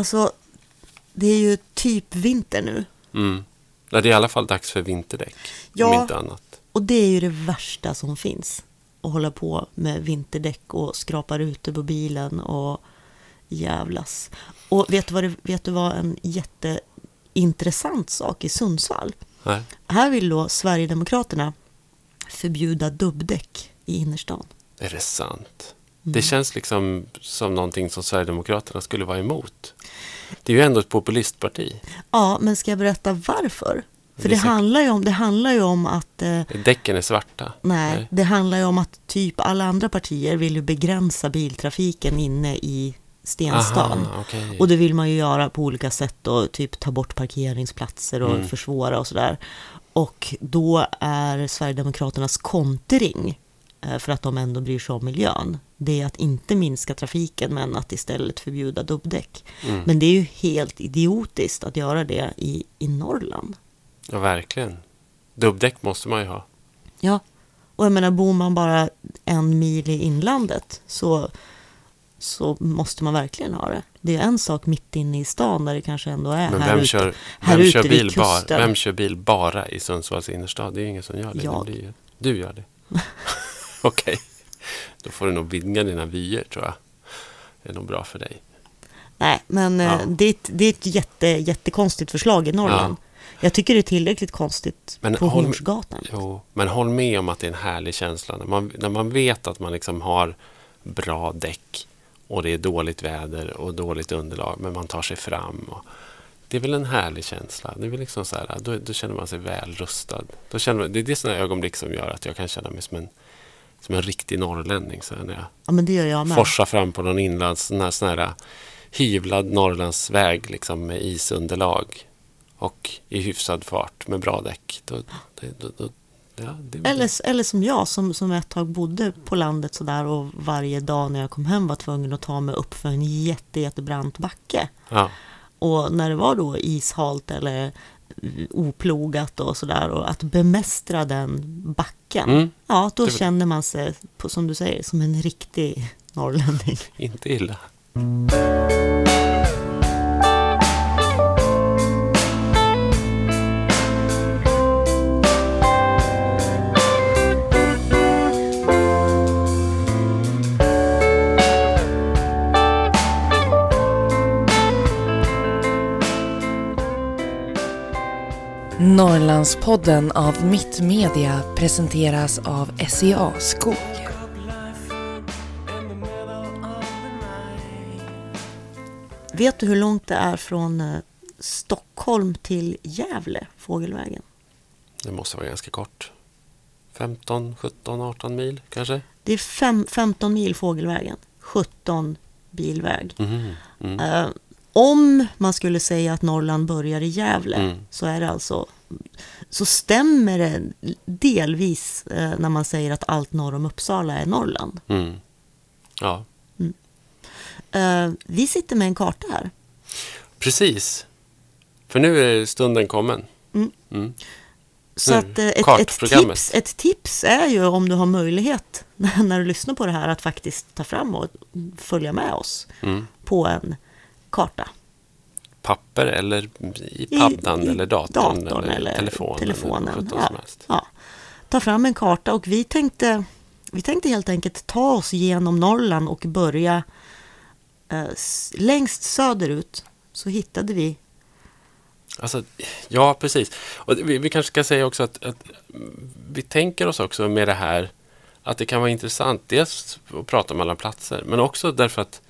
Alltså, det är ju typ vinter nu. Mm. Ja, det är i alla fall dags för vinterdäck. Ja. Om inte annat. Och det är ju det värsta som finns. Att hålla på med vinterdäck och skrapa rutor på bilen och jävlas. Och vet du vad, det, vet du vad en jätteintressant sak i Sundsvall? Nej. Här vill då Sverigedemokraterna förbjuda dubbdäck i innerstan. Är det sant? Mm. Det känns liksom som någonting som Sverigedemokraterna skulle vara emot. Det är ju ändå ett populistparti. Ja, men ska jag berätta varför? För Det handlar ju om, det handlar ju om att eh, Däcken är svarta. Nej, det handlar ju om att typ alla andra partier vill ju begränsa biltrafiken inne i Stenstan. Aha, okej. Och det vill man ju göra på olika sätt och typ ta bort parkeringsplatser och Mm. försvåra och sådär. Och då är Sverigedemokraternas kontring, för att de ändå bryr sig om miljön, det är att inte minska trafiken men att istället förbjuda dubbdäck. Mm. Men det är ju helt idiotiskt att göra det i, i Norrland. Ja, verkligen. Dubbdäck måste man ju ha. Ja, och jag menar bor man bara en mil i inlandet så, så måste man verkligen ha det. Det är en sak mitt inne i stan där det kanske ändå är Men här vem ute. kör, här vem ute kör, bil bara, vem kör bil bara i Sundsvalls innerstad? Det är ju ingen som gör det. Jag. Det ju- Du gör det. Okej. Då får du nog vidga dina vyer, tror jag. Det är nog bra för dig. Nej, men eh, Ja. det, är ett, det är ett jätte, jättekonstigt förslag i Norrland. Jag tycker det är tillräckligt konstigt Men på håll- Hornsgatan. Jo, men håll med om att det är en härlig känsla. När man, när man vet att man liksom har bra däck och det är dåligt väder och dåligt underlag, men man tar sig fram. Och, det är väl en härlig känsla. Det är väl liksom så här, då, då känner man sig väl rustad. Då känner man, det är det sådana ögonblick som gör att jag kan känna mig som en, som en riktig norrlänning. Så här, när jag Ja, men det gör jag med. forsar fram på någon inlands, sån här, sån här hyvlad Norrlandsväg liksom, med isunderlag och i hyfsad fart med bra däck. Då, det, då, då, ja, det, Eller, eller som jag, som, som ett tag bodde på landet sådär och varje dag när jag kom hem var tvungen att ta mig upp för en jätte, jättebrant backe. ja, Och när det var då ishalt eller oplogat och sådär och att bemästra den backen. Mm. Ja, då Det- känner man sig, på, som du säger, som en riktig norrlänning. inte illa. Norrlandspodden av Mittmedia presenteras av SCA Skog. Vet du hur långt det är från eh, Stockholm till Gävle, fågelvägen? Det måste vara ganska kort. 15, 17, 18 mil kanske? Det är fem, 15 mil fågelvägen, 17 bilväg. Mhm, Mm. Eh, om man skulle säga att Norrland börjar i Gävle Mm. så är det alltså så stämmer det delvis eh, när man säger att allt norr om Uppsala är Norrland. Mm. Ja, Eh, vi sitter med en karta här. precis. För nu är stunden kommen. Mm. Mm. Så att, eh, ett, ett, tips, ett tips är ju om du har möjlighet när du lyssnar på det här att faktiskt ta fram och följa med oss Mm. på en karta. Papper eller i I- paddan i eller datorn, datorn eller, eller telefonen. telefonen, ja. Ja, ta fram en karta och vi tänkte, vi tänkte helt enkelt ta oss genom Norrland och börja eh, längst söderut så hittade vi Alltså, ja, precis. Och vi, vi kanske ska säga också att, att vi tänker oss också med det här att det kan vara intressant dels att prata om alla platser men också därför att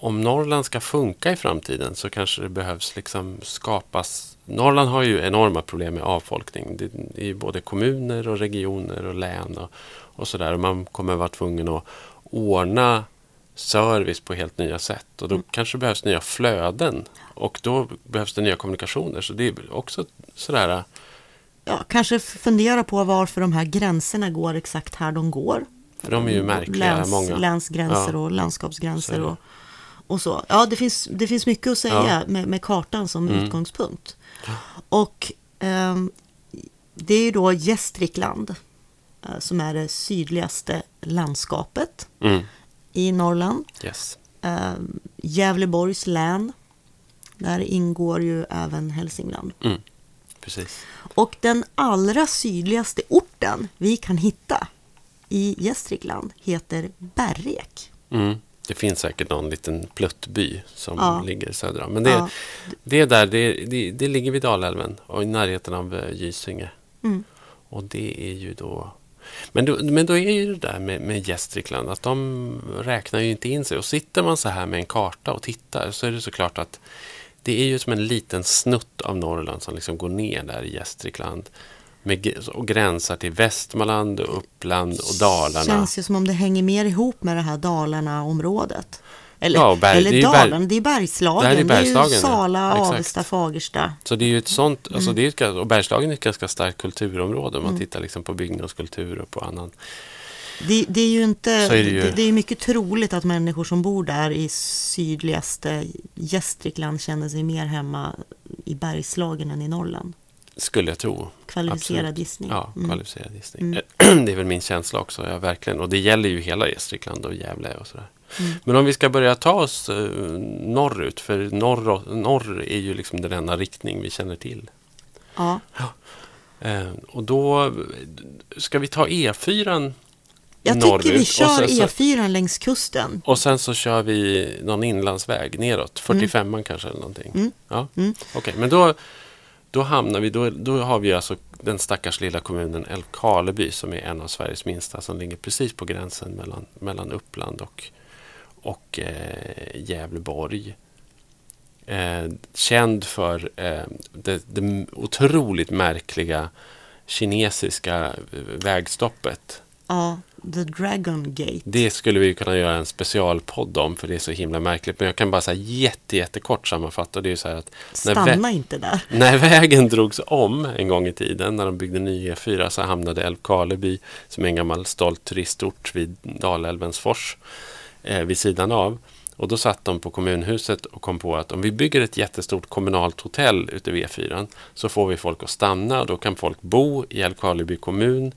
om Norrland ska funka i framtiden så kanske det behövs liksom skapas Norrland har ju enorma problem med avfolkning. Det ju både kommuner och regioner och län och, och sådär. Och man kommer vara tvungen att ordna service på helt nya sätt. Och då kanske det behövs nya flöden. Och då behövs det nya kommunikationer. Så det är också sådär... ja, kanske fundera på varför de här gränserna går exakt här de går. För de är ju märkliga, Läns, många. Länsgränser Ja. och Så landskapsgränser det. och, och så. Ja, det finns, det finns mycket att säga Ja. med, med kartan som Mm. utgångspunkt. Och ehm, det är ju då Gästrikland eh, som är det sydligaste landskapet Mm. i Norrland. Yes. Eh, Gävleborgs län Där ingår ju även Hälsingland. Mm. Precis. Och den allra sydligaste orten vi kan hitta i Gästrikland heter Berrek. Mm. Det finns säkert någon liten pluttby som Ja. ligger söder om. Men det, Ja. det är där, det, det, det ligger vid Dalälven och i närheten av eh, Gysinge. Mm. Och det är ju då... Men då, men då är ju det där med, med Gästrikland att de räknar ju inte in sig. Och sitter man så här med en karta och tittar så är det såklart att det är ju som en liten snutt av Norrland som liksom går ner där i Gästrikland. Med, och gränsar till Västmanland och Uppland och Dalarna. Känns ju som om det hänger mer ihop med det här Dalarna-området. Eller, Ja, berg- eller det ju berg- Dalarna, det är Bergslagen. Det är Bergslagen, det är ju ja. Sala, Exakt. Avesta, Fagersta. Så det är ju ett sånt, Mm. alltså det är ett, och Bergslagen är ett ganska starkt kulturområde om man tittar liksom på byggnadskultur och på annan. Det, det är ju inte, är det ju- det, det är mycket troligt att människor som bor där i sydligaste Gästrikland känner sig mer hemma i Bergslagen än i Norrland. Skulle jag tro. Kvalificerad Absolut. gissning. Ja, Mm. kvalificerad gissning. Mm. Det är väl min känsla också, ja, verkligen. Och det gäller ju hela Gästrikland och Gävle och sådär. Mm. Men om vi ska börja ta oss eh, norrut, för norr, norr är ju liksom den enda riktning vi känner till. Ja. Eh, och då ska vi ta E4 Jag norrut. tycker vi kör sen så- E4 längs kusten. Och sen så kör vi någon inlandsväg neråt, 45 kanske eller någonting. Mm. Ja, Mm. okej. Men då, då hamnar vi, då, då har vi alltså den stackars lilla kommunen Älvkarleby som är en av Sveriges minsta som ligger precis på gränsen mellan, mellan Uppland och, och eh, Gävleborg. Eh, känd för eh, det, det otroligt märkliga kinesiska eh, vägstoppet Ja, The Dragon Gate. det skulle vi kunna göra en specialpodd om för det är så himla märkligt. Men jag kan bara säga jätte, jättekort sammanfatta. Det är så att Stanna inte där. när vägen drogs om en gång i tiden, när de byggde ny E4, så hamnade Älvkarleby, som är en gammal stolt turistort vid Dalälvens fors, eh, vid sidan av. Och då satt de på kommunhuset och kom på att om vi bygger ett jättestort kommunalt hotell ute vid E4 så får vi folk att stanna och då kan folk bo i Älvkarleby kommun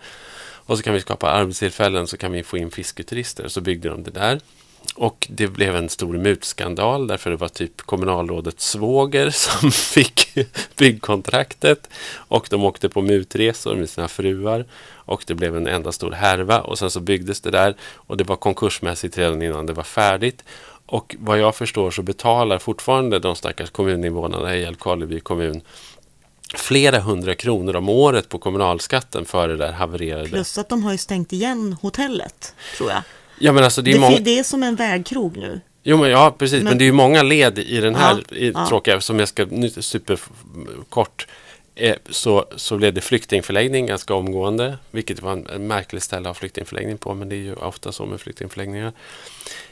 och så kan vi skapa arbetstillfällen så kan vi få in fisketurister. Så byggde de det där. Och det blev en stor mutskandal därför det var typ kommunalrådets svåger som fick byggkontraktet. Och de åkte på mutresor med sina fruar. Och det blev en enda stor härva. Och sen så byggdes det där. Och det var konkursmässigt redan innan det var färdigt. Och vad jag förstår så betalar fortfarande de stackars kommuninvånarna i Älvkarleby kommun flera hundra kronor om året på kommunalskatten för det där havererade. Plus att de har ju stängt igen hotellet, tror jag. Ja, men alltså det är Det, det är som en vägkrog nu. Jo, men, ja, precis. Men, Men- det är ju många led i den här Ja, i, ja. tråkiga, som jag ska superkort. Eh, så, så blev det flyktingförläggning ganska omgående, vilket var en, en märklig ställe att ha flyktingförläggning på, men det är ju ofta så med flyktingförläggningar.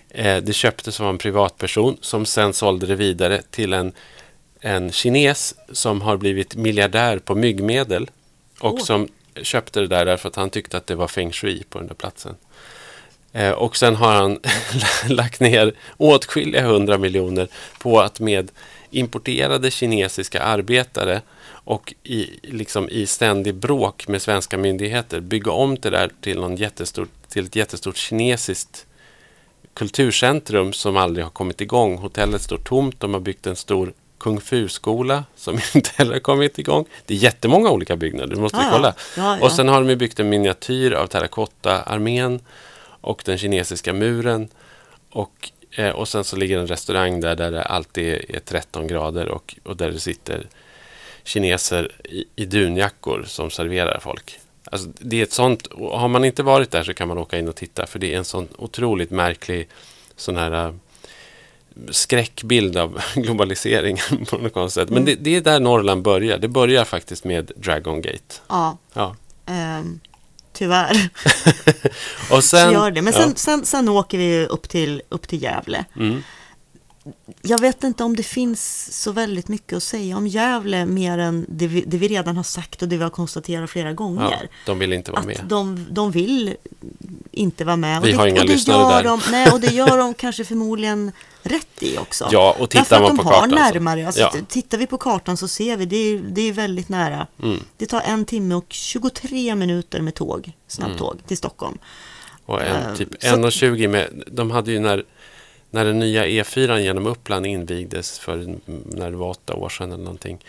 Eh, det köptes av en privatperson som sen sålde det vidare till en, en kines som har blivit miljardär på myggmedel och Åh. som köpte det där därför att han tyckte att det var feng shui på den där platsen. Eh, och sen har han lagt ner åtskilliga hundra miljoner på att med importerade kinesiska arbetare och i, liksom i ständig bråk med svenska myndigheter bygga om det där till, någon jättestort, till ett jättestort kinesiskt kulturcentrum som aldrig har kommit igång. Hotellet står tomt. De har byggt en stor kung fu-skola som inte heller kommit igång. Det är jättemånga olika byggnader, du måste ja. kolla. Ja, ja. Och sen har de byggt en miniatyr av terrakotta-armén och den kinesiska muren. Och, eh, och sen så ligger en restaurang där, där det alltid är 13 grader och, och där det sitter kineser i, i dunjackor som serverar folk. Alltså, det är ett sånt, har man inte varit där så kan man åka in och titta för det är en sån otroligt märklig sån här äh, skräckbild av globaliseringen på något konstigt sätt. Men det, det är där Norrland börjar. Det börjar faktiskt med Dragon Gate. Ja, Ja. ehm, tyvärr. Och sen, gör det. Men ja. sen, sen, sen åker vi upp till, upp till Gävle. Mm. Jag vet inte om det finns så väldigt mycket att säga om Gävle mer än det vi, det vi redan har sagt och det vi har konstaterat flera Ja, gånger. de vill inte vara att med. de, de vill inte vara med. Vi och har det, inga och det lyssnare gör där. De, nej, och det gör de kanske förmodligen rätt i också. Ja, och tittar man de på har kartan närmare. Alltså, Ja. Tittar vi på kartan så ser vi, det är, det är väldigt nära. Mm. Det tar en timme och 23 minuter med tåg, Mm. snabbtåg, till Stockholm. Och en, Eh, typ så- 1,20 med... De hade ju när, när den nya E4 genom Uppland invigdes för mm, när det var åtta år sedan eller någonting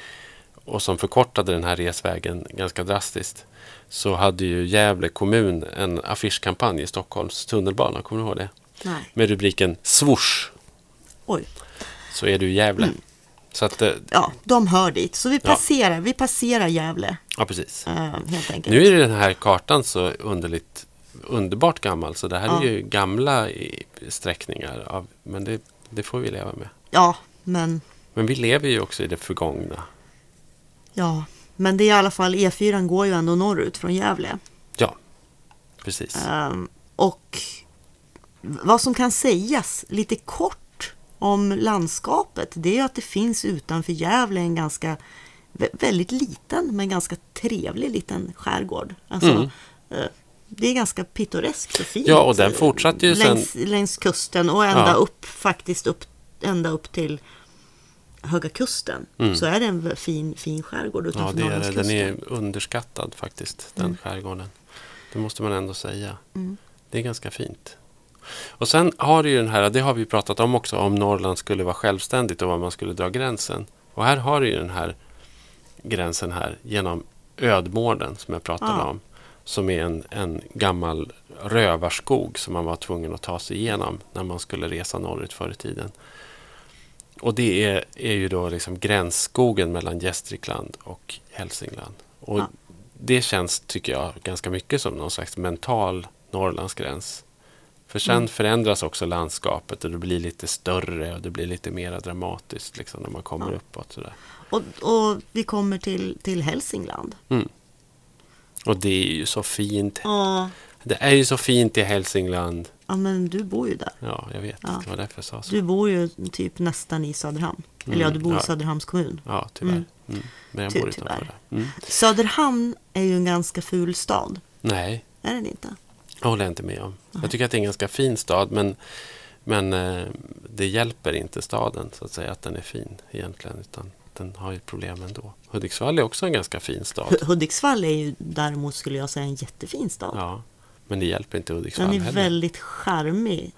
och som förkortade den här resvägen ganska drastiskt så hade ju Gävle kommun en affischkampanj i Stockholms tunnelbana. Kommer du ihåg det? Nej. Med rubriken Swoosh Oj. så är du i Gävle. Mm. Så att, eh, Ja, de hör dit. Så vi Ja. passerar, vi passerar Gävle ja precis. enkelt. Nu är den här kartan så underligt underbart gammal så det här Ja. är ju gamla sträckningar. Av, men det, det får vi leva med. Ja, men, Men vi lever ju också i det förgångna. ja, men det är i alla fall E4 går ju ändå norrut från Gävle. Ja, precis. Ehm, och vad som kan sägas lite kort om landskapet det är att det finns utanför Gävle en ganska vä- väldigt liten men ganska trevlig liten skärgård. Alltså, Mm. Det är ganska pittoreskt och fint. Ja, och den fortsatte ju sen- längs, längs kusten och ända Ja. upp faktiskt upp, ända upp till Höga Kusten. Så är det en fin, fin skärgård Mm. Ja, utanför det är, det. Den är underskattad faktiskt, den skärgården. Det måste man ändå säga. Mm. Det är ganska fint. Och sen har du ju den här, det har vi pratat om också, om Norrland skulle vara självständigt och var man skulle dra gränsen. Och här har du ju den här gränsen här genom Ödmården som jag pratade Ja. om. Som är en, en gammal rövarskog som man var tvungen att ta sig igenom när man skulle resa norrut förr i tiden. Och det är, är ju då liksom gränsskogen mellan Gästrikland och Hälsingland. Och Ja. det känns, tycker jag, ganska mycket som någon slags mental Norrlandsgräns. För sen Mm. förändras också landskapet och det blir lite större och det blir lite mer dramatiskt liksom, när man kommer Ja. uppåt. Sådär. Och, och vi kommer till, till Hälsingland. Och det är ju så fint. Ja, Det är ju så fint i Hälsingland. ja, men du bor ju där. Ja, jag vet. Ja. Det var därför jag sa så. Du bor ju typ nästan i Söderhamn. Eller ja, du bor Mm, ja. i Söderhamns kommun. Ja, tyvärr. Mm. Mm. Men jag Ty- bor utanför där. Mm. Söderhamn är ju en ganska ful stad. Nej, Är den inte? det håller jag inte med om. Jag tycker att det är en ganska fin stad, men, men eh, det hjälper inte staden så att säga att den är fin egentligen. Utan den har ju problem ändå. Hudiksvall är också en ganska fin stad. Hu- Hudiksvall är ju däremot skulle jag säga en jättefin stad. Ja, men det hjälper inte Hudiksvall den är heller. väldigt charmig.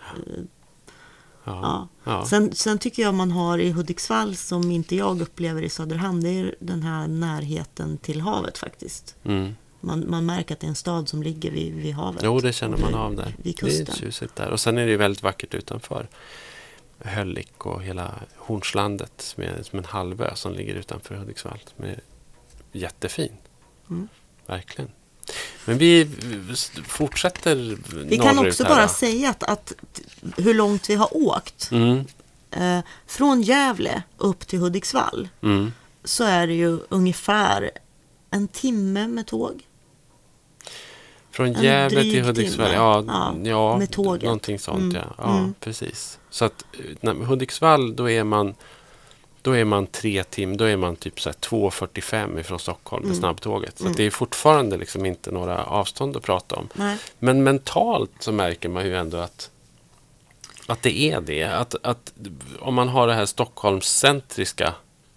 Ja. Ja. Ja. Sen, sen tycker jag man har i Hudiksvall som inte jag upplever i Söderhamn. Det är den här närheten till havet faktiskt. Mm. Man, man märker att det är en stad som ligger vid, vid havet. Jo, det känner man av där. Vid Det är kusten. tjusigt där. Och sen är det väldigt vackert utanför. Hölick och hela Hornslandet som är som en halvö som ligger utanför Hudiksvall. Som är jättefin. Mm. Verkligen. Men vi fortsätter Vi kan också här bara då. säga att, att hur långt vi har åkt. Mm, Eh, från Gävle upp till Hudiksvall mm. så är det ju ungefär en timme med tåg. Från Gävle till Hudiksvall, ja, Ja, ja, med tåget. någonting sånt Mm, ja. ja mm. Precis. Så att eh, när, Hudiksvall, då är man då är man tre timmar, då är man typ så här 2.45 ifrån Stockholm med Mm. snabbtåget. Så Mm. det är fortfarande liksom inte några avstånd att prata om. Nej. Men mentalt så märker man ju ändå att, att det är det. Att, att om man har det här Stockholmscentriska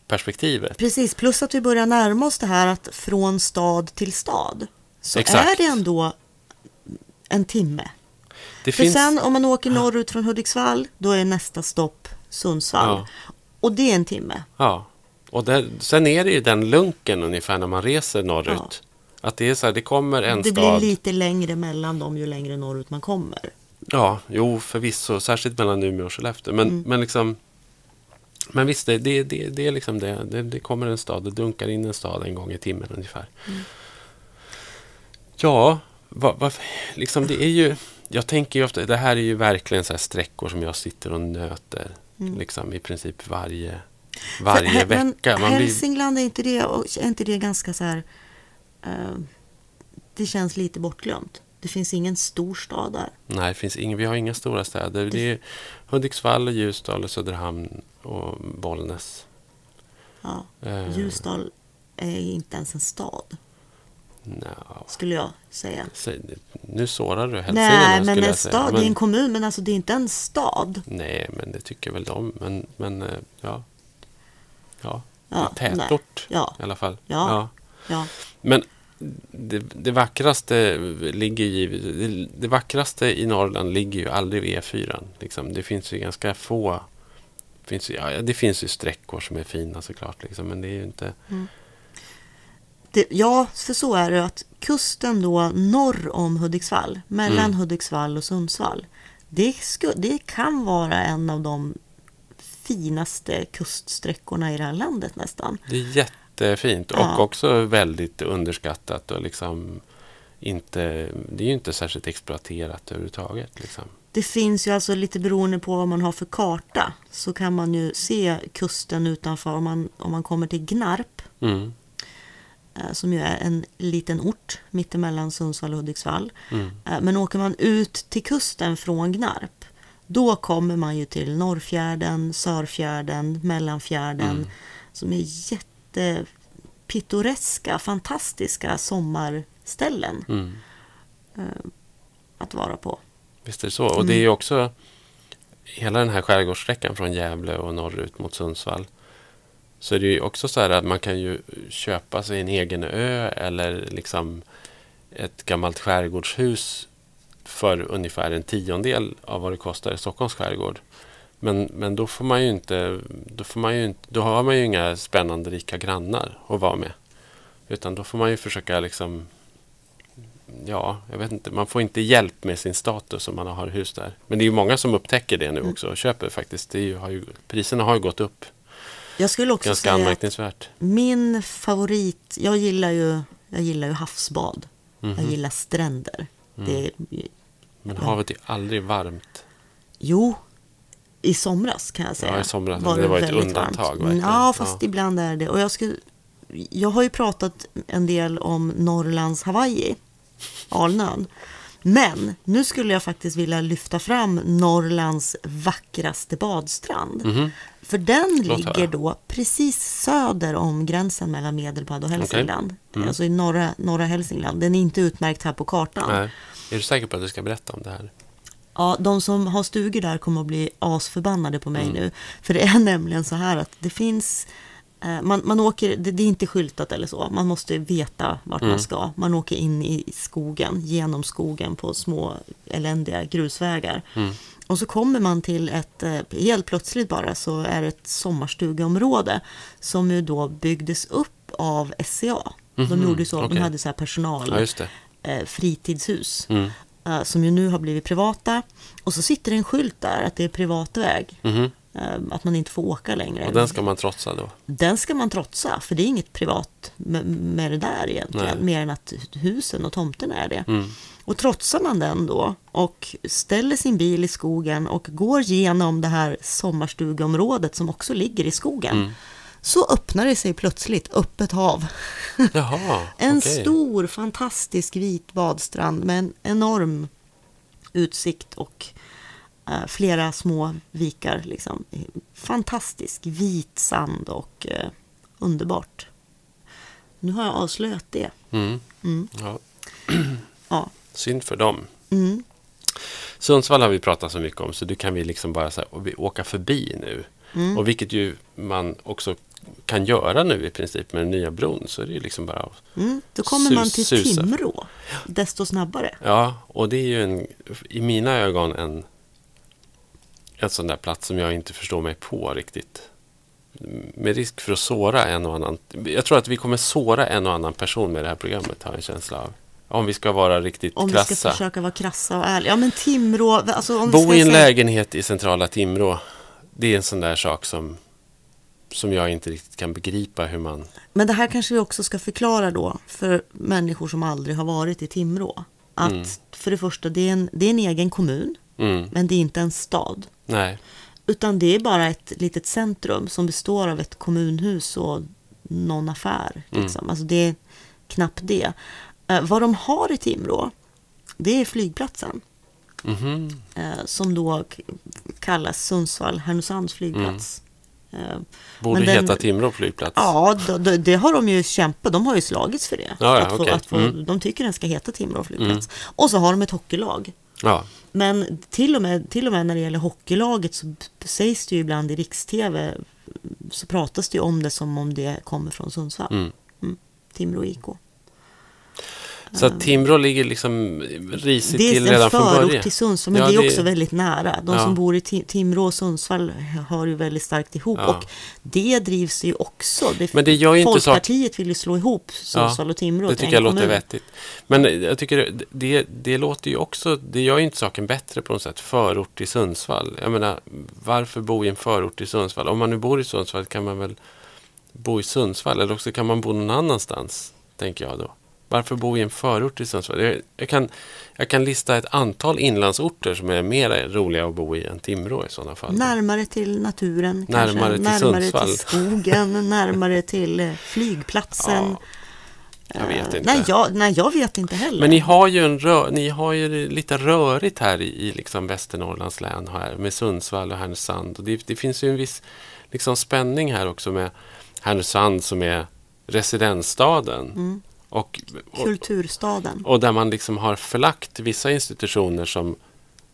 perspektivet. Precis, plus att vi börjar närma oss det här att från stad till stad så Exakt. är det ändå en timme. Det För finns, sen om man åker norrut från Hudiksvall då är nästa stopp Sundsvall. Ja. Och det är en timme. Ja, och där, sen är det ju den lunken ungefär när man reser norrut. Att det är så här, det kommer en det stad. blir lite längre mellan dem ju längre norrut man kommer. Ja, jo förvisso. Särskilt mellan Umeå och Skellefteå. Men, Mm. men liksom... Men visst, det, det, det, det är liksom det. det. Det kommer en stad, det dunkar in en stad en gång i timmen ungefär. Mm. Ja, vad, vad, liksom det är ju... Jag tänker ju ofta, det här är ju verkligen så här sträckor som jag sitter och nöter. Mm. Liksom i princip varje, varje men vecka. Man blir, Hälsingland, är inte det, är inte det ganska så här... eh, det känns lite bortglömt. Det finns ingen stor stad där. nej, det finns ingen, vi har inga stora städer. Det är Hudiksvall, och Ljusdal, och Söderhamn och Bollnäs. Ja. Eh, Ljusdal är inte ens en stad, nja, skulle jag säga. Säg- Nu sårar du hälsingarna Nej, men en stad, Men, det är en kommun, men alltså det är inte en stad. Nej, men det tycker väl de. Men, men eh, ja. Ja, Ja, tätort Ja, i alla fall. Ja. ja. Men det, det vackraste ligger ju, det, det vackraste i Norrland ligger ju aldrig vid E4. Liksom. Det finns ju ganska få... Finns, ja, det finns ju sträckor som är fina såklart, liksom, men det är ju inte... Det, ja, för så är det att kusten då norr om Hudiksvall, mellan Mm. Hudiksvall och Sundsvall, det, sku, det kan vara en av de finaste kuststräckorna i det här landet nästan. Det är jättefint och Ja. också väldigt underskattat och liksom inte... Det är ju inte särskilt exploaterat överhuvudtaget. Liksom. Det finns ju alltså lite beroende på vad man har för karta så kan man ju se kusten utanför om man, om man kommer till Gnarp Mm. Eh, som ju är en liten ort mittemellan Sundsvall och Hudiksvall. Mm. Eh, Men åker man ut till kusten från Gnarp då kommer man ju till Norrfjärden, Sörfjärden, Mellanfjärden Mm. som är jättepittoreska, fantastiska sommarställen Mm. att vara på. Visst är det så. Och det är ju också hela den här skärgårdssträckan från Gävle och norrut mot Sundsvall. Så är det ju också så här att man kan ju köpa sig en egen ö eller liksom ett gammalt skärgårdshus för ungefär en tiondel av vad det kostar i Stockholms skärgård. Men, men då får man ju inte, då får man ju inte, då har man ju inga spännande rika grannar att vara med. Utan då får man ju försöka liksom ja, jag vet inte. Man får inte hjälp med sin status om man har hus där. Men det är ju många som upptäcker det nu också och köper faktiskt. Det ju, har ju, priserna har ju gått upp Jag skulle också ganska säga anmärkningsvärt. min favorit, jag gillar ju, jag gillar ju havsbad. Mhm. Jag gillar stränder. Mm. Det, Men havet är aldrig varmt. jo, i somras kan jag säga. Ja, i somras. Det var ett undantag, varmt. Ja, fast Ja. ibland är det. Och jag, skulle, jag har ju pratat en del om Norrlands Hawaii, Alnön. Men nu skulle jag faktiskt vilja lyfta fram Norrlands vackraste badstrand. Mhm. För den ligger då precis söder om gränsen mellan Medelpad och Hälsingland. Mm. Alltså i norra, norra Hälsingland. Den är inte utmärkt här på kartan. Nej. Är du säker på att du ska berätta om det här? Ja, de som har stugor där kommer att bli asförbannade på mig Mm. nu. För det är nämligen så här att det finns... Eh, man, man åker, det, det är inte skyltat eller så. Man måste veta vart Mm. man ska. Man åker in i skogen, genom skogen på små eländiga grusvägar. Mm. Och så kommer man till ett, eh, helt plötsligt bara så är det ett sommarstugeområde som ju då byggdes upp av SCA. De Mhm, gjorde så, okej. de hade så här personal, Ja, eh, fritidshus Mm. eh, som ju nu har blivit privata. Och så sitter det en skylt där att det är privat väg. Mhm. Eh, Att man inte får åka längre. Och den ska man trotsa då? Den ska man trotsa, för det är inget privat med, med det där egentligen. Nej. Mer än att husen och tomten är det. Mm. Och trotsar man den då och ställer sin bil i skogen och går genom det här sommarstugeområdet som också ligger i skogen. Mm. Så öppnar det sig plötsligt öppet hav. Jaha, En okej. stor fantastisk vit badstrand med en enorm utsikt och flera små vikar. Liksom. Fantastisk vit sand och eh, underbart. Nu har jag avslöjat det. Mm. Mm. Ja. Ja. Synd för dem. Mm. Sundsvall har vi pratat så mycket om så du kan vi liksom bara så här, åka förbi nu. Mm. Och vilket ju man också kan göra nu i princip med den nya bron. Så är det ju liksom bara Mm. Då kommer man Sus- till susa. Timrå desto snabbare. Ja, och det är ju en, i mina ögon en, en sån där plats som jag inte förstår mig på riktigt. Med risk för att såra en och annan. Jag tror att vi kommer såra en och annan person med det här programmet, har jag en känsla av. Om vi ska vara riktigt Om vi krassa. ska försöka vara krassa och ärliga. Ja men Timrå, alltså om vi Bo ska i en säga- lägenhet i centrala Timrå. Det är en sån där sak som, som jag inte riktigt kan begripa hur man... Men det här kanske vi också ska förklara då för människor som aldrig har varit i Timrå. Att Mm. för det första, det är, en, det är en egen kommun, Mm, men det är inte en stad. nej. Utan det är bara ett litet centrum som består av ett kommunhus och någon affär. Mm. Liksom. Alltså det är knappt det. Eh, vad de har i Timrå, det är flygplatsen. Mhm. Eh, som då kallas Sundsvall-Härnösands flygplats. Eh, Borde Men den- heta Timrå flygplats. Ja, d- d- det har de ju kämpat. De har ju slagits för det. Ja, ja, att få, okej. att få, Mm. De tycker den ska heta Timrå flygplats. Och så har de ett hockeylag. Ja. Men till och, med, till och med när det gäller hockeylaget så sägs det ju ibland i riks-tv så pratas det ju om det som om det kommer från Sundsvall. Mm. Timrå IK. Så att Timrå ligger liksom risigt Det till är redan en från förort början. till Sundsvall, men Ja, det är det- också väldigt nära. De Ja. som bor i Ti- Timrå och Sundsvall hör ju väldigt starkt ihop. Ja. Och det drivs ju också. Det, Men det gör ju inte sak- Folkpartiet vill ju slå ihop Sundsvall och Timrå Det till tycker en jag låter kommun. vettigt. Men jag tycker det, det, det låter ju också, det gör ju inte saken bättre på något sätt. Förort till Sundsvall. Jag menar, varför bo i en förort i Sundsvall? Om man nu bor i Sundsvall kan man väl bo i Sundsvall eller också kan man bo någon annanstans, tänker jag då. Varför bo i en förort i Sundsvall? Jag, jag, kan, jag kan lista ett antal inlandsorter som är mer roliga att bo i än Timrå i sådana fall. Närmare till naturen, Närmare kanske. till närmare Sundsvall. till skogen, närmare till eh, flygplatsen. Ja, jag vet Eh, inte. Nej jag, nej, jag vet inte heller. Men ni har ju, en rö- ni har ju lite rörigt här i, i liksom Västernorrlands län här med Sundsvall och Härnösand. Och det, det finns ju en viss liksom spänning här också med Härnösand som är residensstaden. Mm. Och, och, Kulturstaden. och där man liksom har förlagt vissa institutioner som,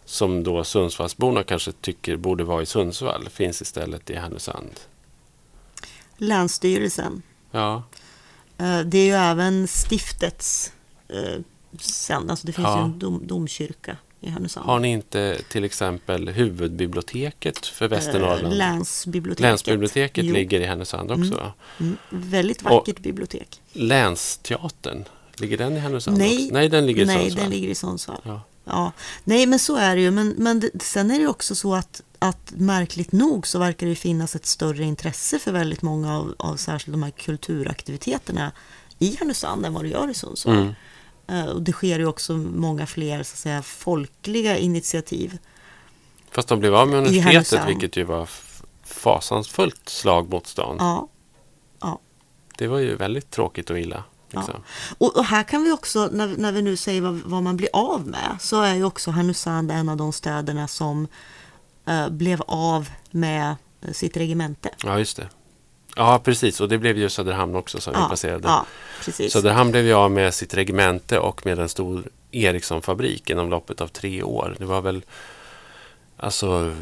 som då Sundsvallsborna kanske tycker borde vara i Sundsvall finns istället i Härnösand. Länsstyrelsen. Ja, Eh, Det är ju även stiftets eh, sen, alltså det finns Ja. ju en dom, domkyrka i Härnösand. har ni inte till exempel huvudbiblioteket för Eh, Västernorrland? Länsbiblioteket. Länsbiblioteket Jo. ligger i Härnösand också. va? Mm, väldigt vackert bibliotek. Länsteatern, ligger den i Härnösand Nej, också? Nej, den ligger i Nej, Sundsvall. den ligger i Sundsvall. Ja. Ja. Nej, men så är det ju. Men, men det, sen är det också så att, att märkligt nog så verkar det finnas ett större intresse för väldigt många av, av särskilt de här kulturaktiviteterna i Härnösand än vad det gör i Sundsvall. Mm. Eh, Och det sker ju också många fler så att säga, folkliga initiativ. Fast de blev av med universitetet, vilket ju var fasansfullt slag mot stan. Ja. ja. Det var ju väldigt tråkigt och illa. Liksom. Och, och här kan vi också, när, när vi nu säger vad, vad man blir av med, så är ju också Härnösand en av de städerna som eh, blev av med sitt regemente. Ja, just det. Ja, precis. Och det blev ju Söderhamn också som vi Ja, passerade. ja, precis. Söderhamn blev ju av med sitt regemente och med en stor Ericsson-fabrik inom loppet av tre år. Det var väl Alltså,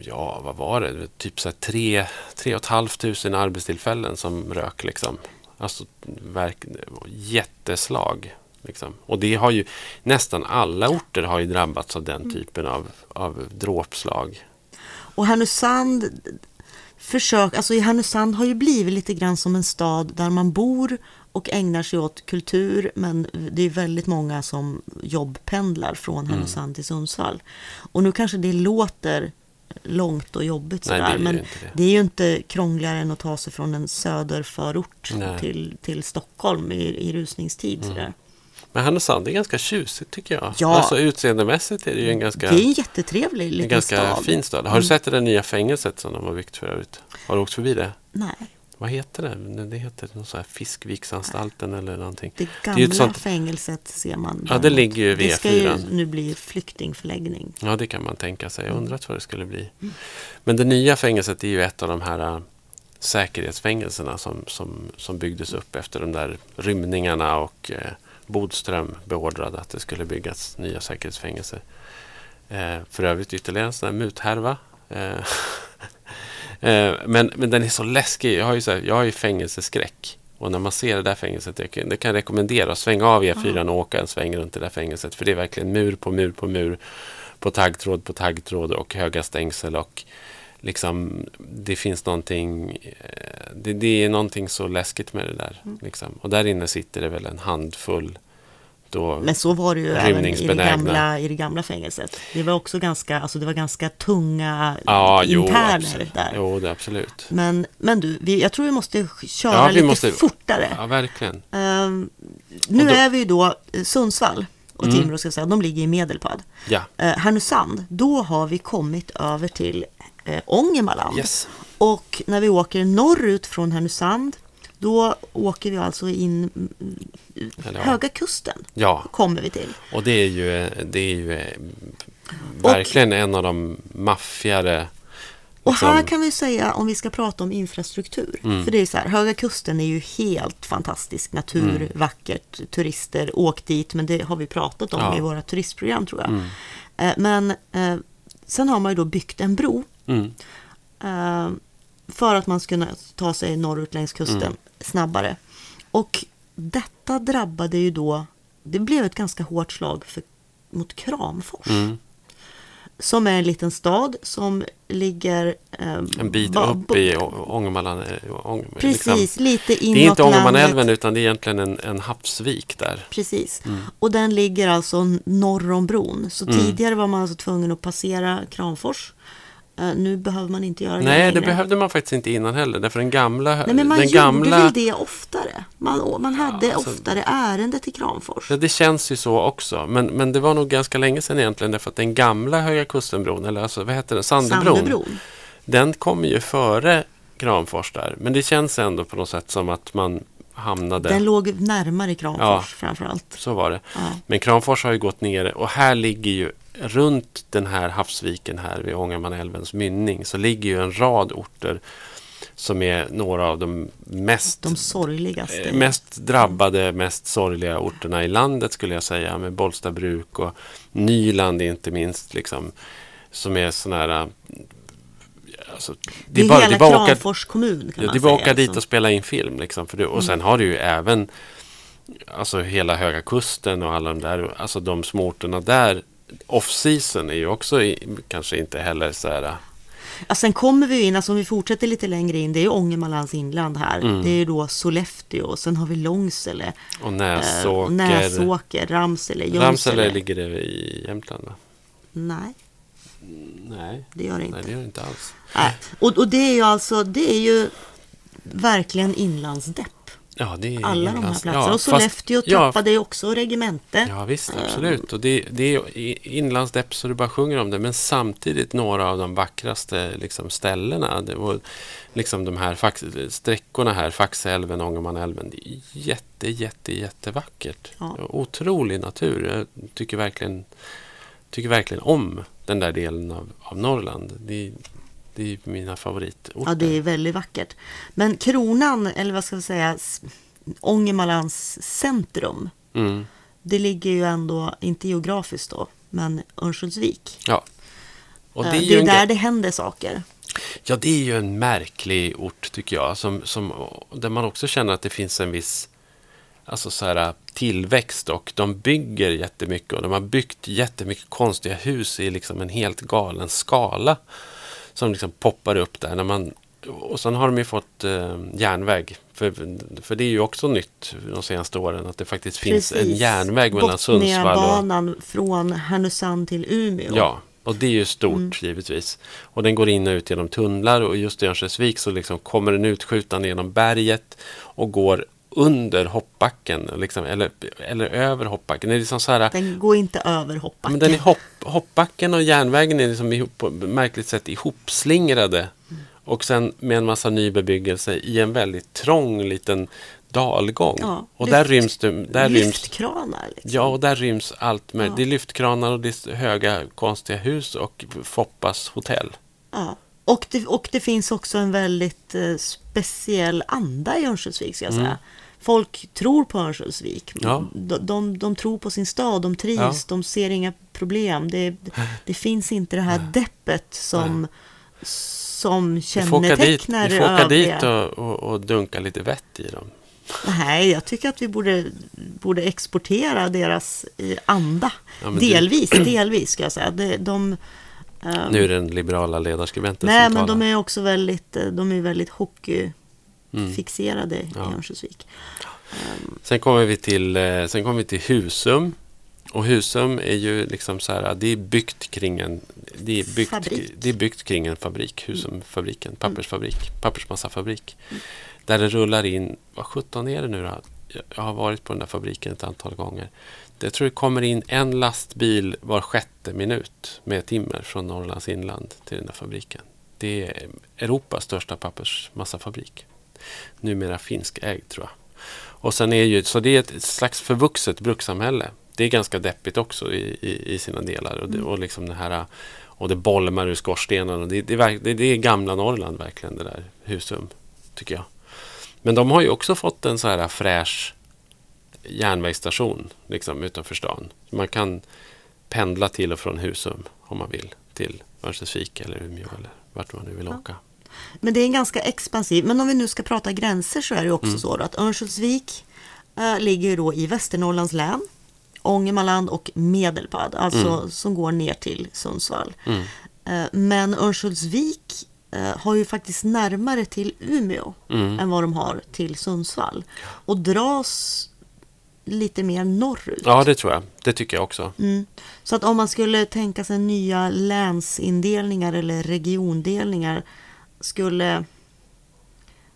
ja, vad var det? Typ så här tre, tre och ett halvt tusen arbetstillfällen som rök liksom. Alltså, verk, jätteslag. Liksom. Och det har ju, nästan alla orter har ju drabbats av den typen av, av dråpslag. Och Härnösand, försök, alltså i Härnösand har ju blivit lite grann som en stad där man bor och ägnar sig åt kultur, men det är väldigt många som jobbpendlar från Mm. Härnösand till Sundsvall. Och nu kanske det låter långt och jobbigt Nej, det sådär, är ju men det. det är ju inte krångligare än att ta sig från en söderförort Nej. till, till Stockholm i, i rusningstid. Mm. Sådär. Men Härnösand är ganska tjusigt tycker jag. Ja. Alltså utseendemässigt är det ju en ganska, Det är en jättetrevlig en liten ganska stad. fin stad. Har du sett det nya fängelset som de har byggt förut? Har du åkt förbi det? Nej, Vad heter det? Det heter någon sån här Fiskviksanstalten eller någonting. det gamla ett sånt- fängelset ser man. Ja, det ligger ju vid Det ska ju E4. nu bli flyktingförläggning. Ja, det kan man tänka sig. Jag Mm. undrat vad det skulle bli. Men det nya fängelset är ju ett av de här äh, säkerhetsfängelserna som, som, som byggdes upp efter de där rymningarna och eh, Bodström beordrade att det skulle byggas nya säkerhetsfängelser. Eh, för övrigt ytterligare en sån här muthärva. Eh, eh, men, men den är så läskig. Jag har ju, så här, jag har ju fängelseskräck. Och när man ser det där fängelset, det kan, det kan jag rekommendera att svänga av E4 och åka en sväng runt det där fängelset. För det är verkligen mur på mur på mur. På taggtråd på taggtråd och höga stängsel. Och liksom, det finns någonting, eh, det, det är någonting så läskigt med det där. Liksom. Och där inne sitter det väl en handfull då, Men så var det ju även i det, gamla, i det gamla fängelset. Det var också ganska, alltså det var ganska tunga ja, jo, interner absolut. där. Jo, det, absolut. Men, men du, vi, jag tror vi måste köra Ja, vi lite måste- fortare. Ja, verkligen. Ehm, nu då- är vi ju då eh, Sundsvall och Mm. Timrå, ska säga, de ligger i Medelpad. Ja. Eh, Härnösand, då har vi kommit över till eh, Ångermanland. Yes. Och när vi åker norrut från Härnösand, då åker vi alltså in Eller. Höga Kusten. Ja, Kommer vi till. och det är ju, det är ju eh, verkligen en av de maffigare... Och liksom- här kan vi säga, om vi ska prata om infrastruktur. Mm. För det är så här, Höga Kusten är ju helt fantastisk natur, Mm. vackert, turister, åk dit. Men det har vi pratat om Ja. i våra turistprogram tror jag. Mm. Eh, Men eh, sen har man ju då byggt en bro. Mm. eh, För att man ska kunna ta sig norrut längs kusten Mm. snabbare. Och detta drabbade ju då det blev ett ganska hårt slag för, mot Kramfors. Mm. Som är en liten stad som ligger... ehm, En bit upp i Ångermanland. eh, Ång, Precis, liksom. lite inåt Det är inte Ångermanälven utan det är egentligen en, en havsvik där. Precis. Mm. Och den ligger alltså norr om bron. Så Mm. tidigare var man alltså tvungen att passera Kramfors. Eh, nu behöver man inte göra det Nej, det längre. behövde man faktiskt inte innan heller. Därför den gamla... Nej, men man den gjorde gamla, väl det oftare? Man, man hade alltså- oftare ärende till Kramfors. Ja, det känns ju så också. Men, men det var nog ganska länge sedan egentligen. Därför att den gamla Höga Kustenbron, eller alltså, vad heter den? Sandöbron. Sandöbron. Den kom ju före Kramfors där. Men det känns ändå på något sätt som att man hamnade... Den låg närmare Kramfors Ja. framförallt. Så var det. Ja. Men Kramfors har ju gått ner och här ligger ju runt den här havsviken här vid Ångermanälvens mynning så ligger ju en rad orter som är några av de mest, De sorgligaste. eh, mest drabbade, mest sorgliga orterna i landet skulle jag säga med Bollstabruk och Nyland inte minst liksom som är sådana här alltså, det är bara- hela bara åka- Kramfors kommun kan Ja, man det var säga. åka dit alltså. och spela in film. Liksom, för det, och Mm. sen har du ju även alltså, hela Höga Kusten och alla de där, alltså de små orterna där. Off-season är ju också i, kanske inte heller så här... Ja, sen kommer vi in, alltså om vi fortsätter lite längre in, det är ju Ångermanlands inland här. Mm. Det är ju då Sollefteå, och sen har vi Långsele, Och eh, Näsåker. Näsåker, Ramsele, Junsele. Ramsele ligger det i Jämtland va? Nej, Nej, det gör det inte. nej det gör det inte alls. Nej. Och, och det är ju alltså, det är ju verkligen inlandsdepp. Ja, det är Alla de här platserna. ja, och fast- Sollefteå ja, tappade ju också regemente. Ja visst, absolut. Och det, det är inlandsdepp så du bara sjunger om det. Men samtidigt några av de vackraste liksom, ställena. Det var, liksom de här fax, sträckorna här, Faxälven, Ångermanälven. Det är jätte, jätte, jättevackert. Ja. Otrolig natur. Jag tycker verkligen, tycker verkligen om den där delen av, av Norrland. Det, det är mina favoritorter. Ja, det är väldigt vackert. Men kronan, eller vad ska vi säga, Ångermanlands centrum, Mm. det ligger ju ändå, inte geografiskt då, men Örnsköldsvik. Ja. Och Eh, det är det ju är där det händer saker. Ja, det är ju en märklig ort tycker jag. Som, som, där man också känner att det finns en viss alltså så här, tillväxt och de bygger jättemycket och de har byggt jättemycket konstiga hus i liksom en helt galen skala som liksom poppar upp där. När man, och sen har de ju fått eh, järnväg. För, för det är ju också nytt de senaste åren att det faktiskt finns en Precis. järnväg mellan Sundsvall och... Botniabanan från Härnösand till Umeå. Ja, och det är ju stort Mm. givetvis. Och den går in och ut genom tunnlar och just i Örnsköldsvik så liksom kommer den utskjutande genom berget och går under hoppbacken, liksom, eller, eller över hoppbacken. Det är liksom så här, Den går inte över hoppbacken. men den är hopp, hoppbacken och järnvägen är liksom ihop, på märkligt sätt ihopslingrade. Och sen med en massa ny bebyggelse i en väldigt trång liten dalgång. Ja, och lyft- där ryms det, där ryms Lyftkranar. Liksom. Ja, och där ryms allt möjligt. Ja. Det är lyftkranar och det är höga konstiga hus och Foppas hotell. Ja. Och, det, och det finns också en väldigt eh, speciell anda i Örnsköldsvik, ska jag säga. Folk tror på Örnsköldsvik. Ja. De, de, de tror på sin stad, de trivs, Ja. de ser inga problem. Det, det finns inte det här deppet som, som Vi får åka dit, kännetecknar vi får åka dit och, och, och dunka lite vett i dem. Nej, jag tycker att vi borde, borde exportera deras eh, anda. Ja, men du- delvis, delvis ska jag säga. De, de, ehm, Nu är det den liberala ledarskribenten Nej, som men talar. de är också väldigt, eh, de är väldigt hockeyfixerade Mm. i Ja. Örnsköldsvik. Sen kommer vi till, eh, sen kommer vi till Husum. Och Husum är ju liksom så här, det är byggt kring en, det är byggt, Fabrik. det är byggt kring en fabrik, Husumfabriken, pappersfabrik, pappersmassafabrik. Där det rullar in, vad sjutton är det nu då? Jag- Jag har varit på den där fabriken ett antal gånger. Jag tror det kommer in en lastbil var sjätte minut med timmer från Norrlands inland till den där fabriken. Det är Europas största pappersmassafabrik. Numera finskägd tror jag. Och sen är ju, så det är ett slags förvuxet brukssamhälle. Det är ganska deppigt också i, i, i sina delar. Och det, och liksom det här och det bolmar ur skorstenen. Och det, det, det, det är gamla Norrland verkligen, det där Husum, tycker jag. Men de har ju också fått en så här fräsch järnvägsstation liksom, utanför stan. Man kan pendla till och från Husum om man vill till Örnsköldsvik eller Umeå eller vart man nu vill Ja. åka. Men det är en ganska expansiv. Men om vi nu ska prata gränser så är det också Mm. så att Örnsköldsvik eh, ligger då i Västernorrlands län. Ångermanland och Medelpad, alltså Mm. som går ner till Sundsvall. Eh, Men Örnsköldsvik eh, har ju faktiskt närmare till Umeå än vad de har till Sundsvall. Och dras lite mer norrut. Ja, det tror jag. Det tycker jag också. Mm. Så att om man skulle tänka sig nya länsindelningar eller regiondelningar skulle,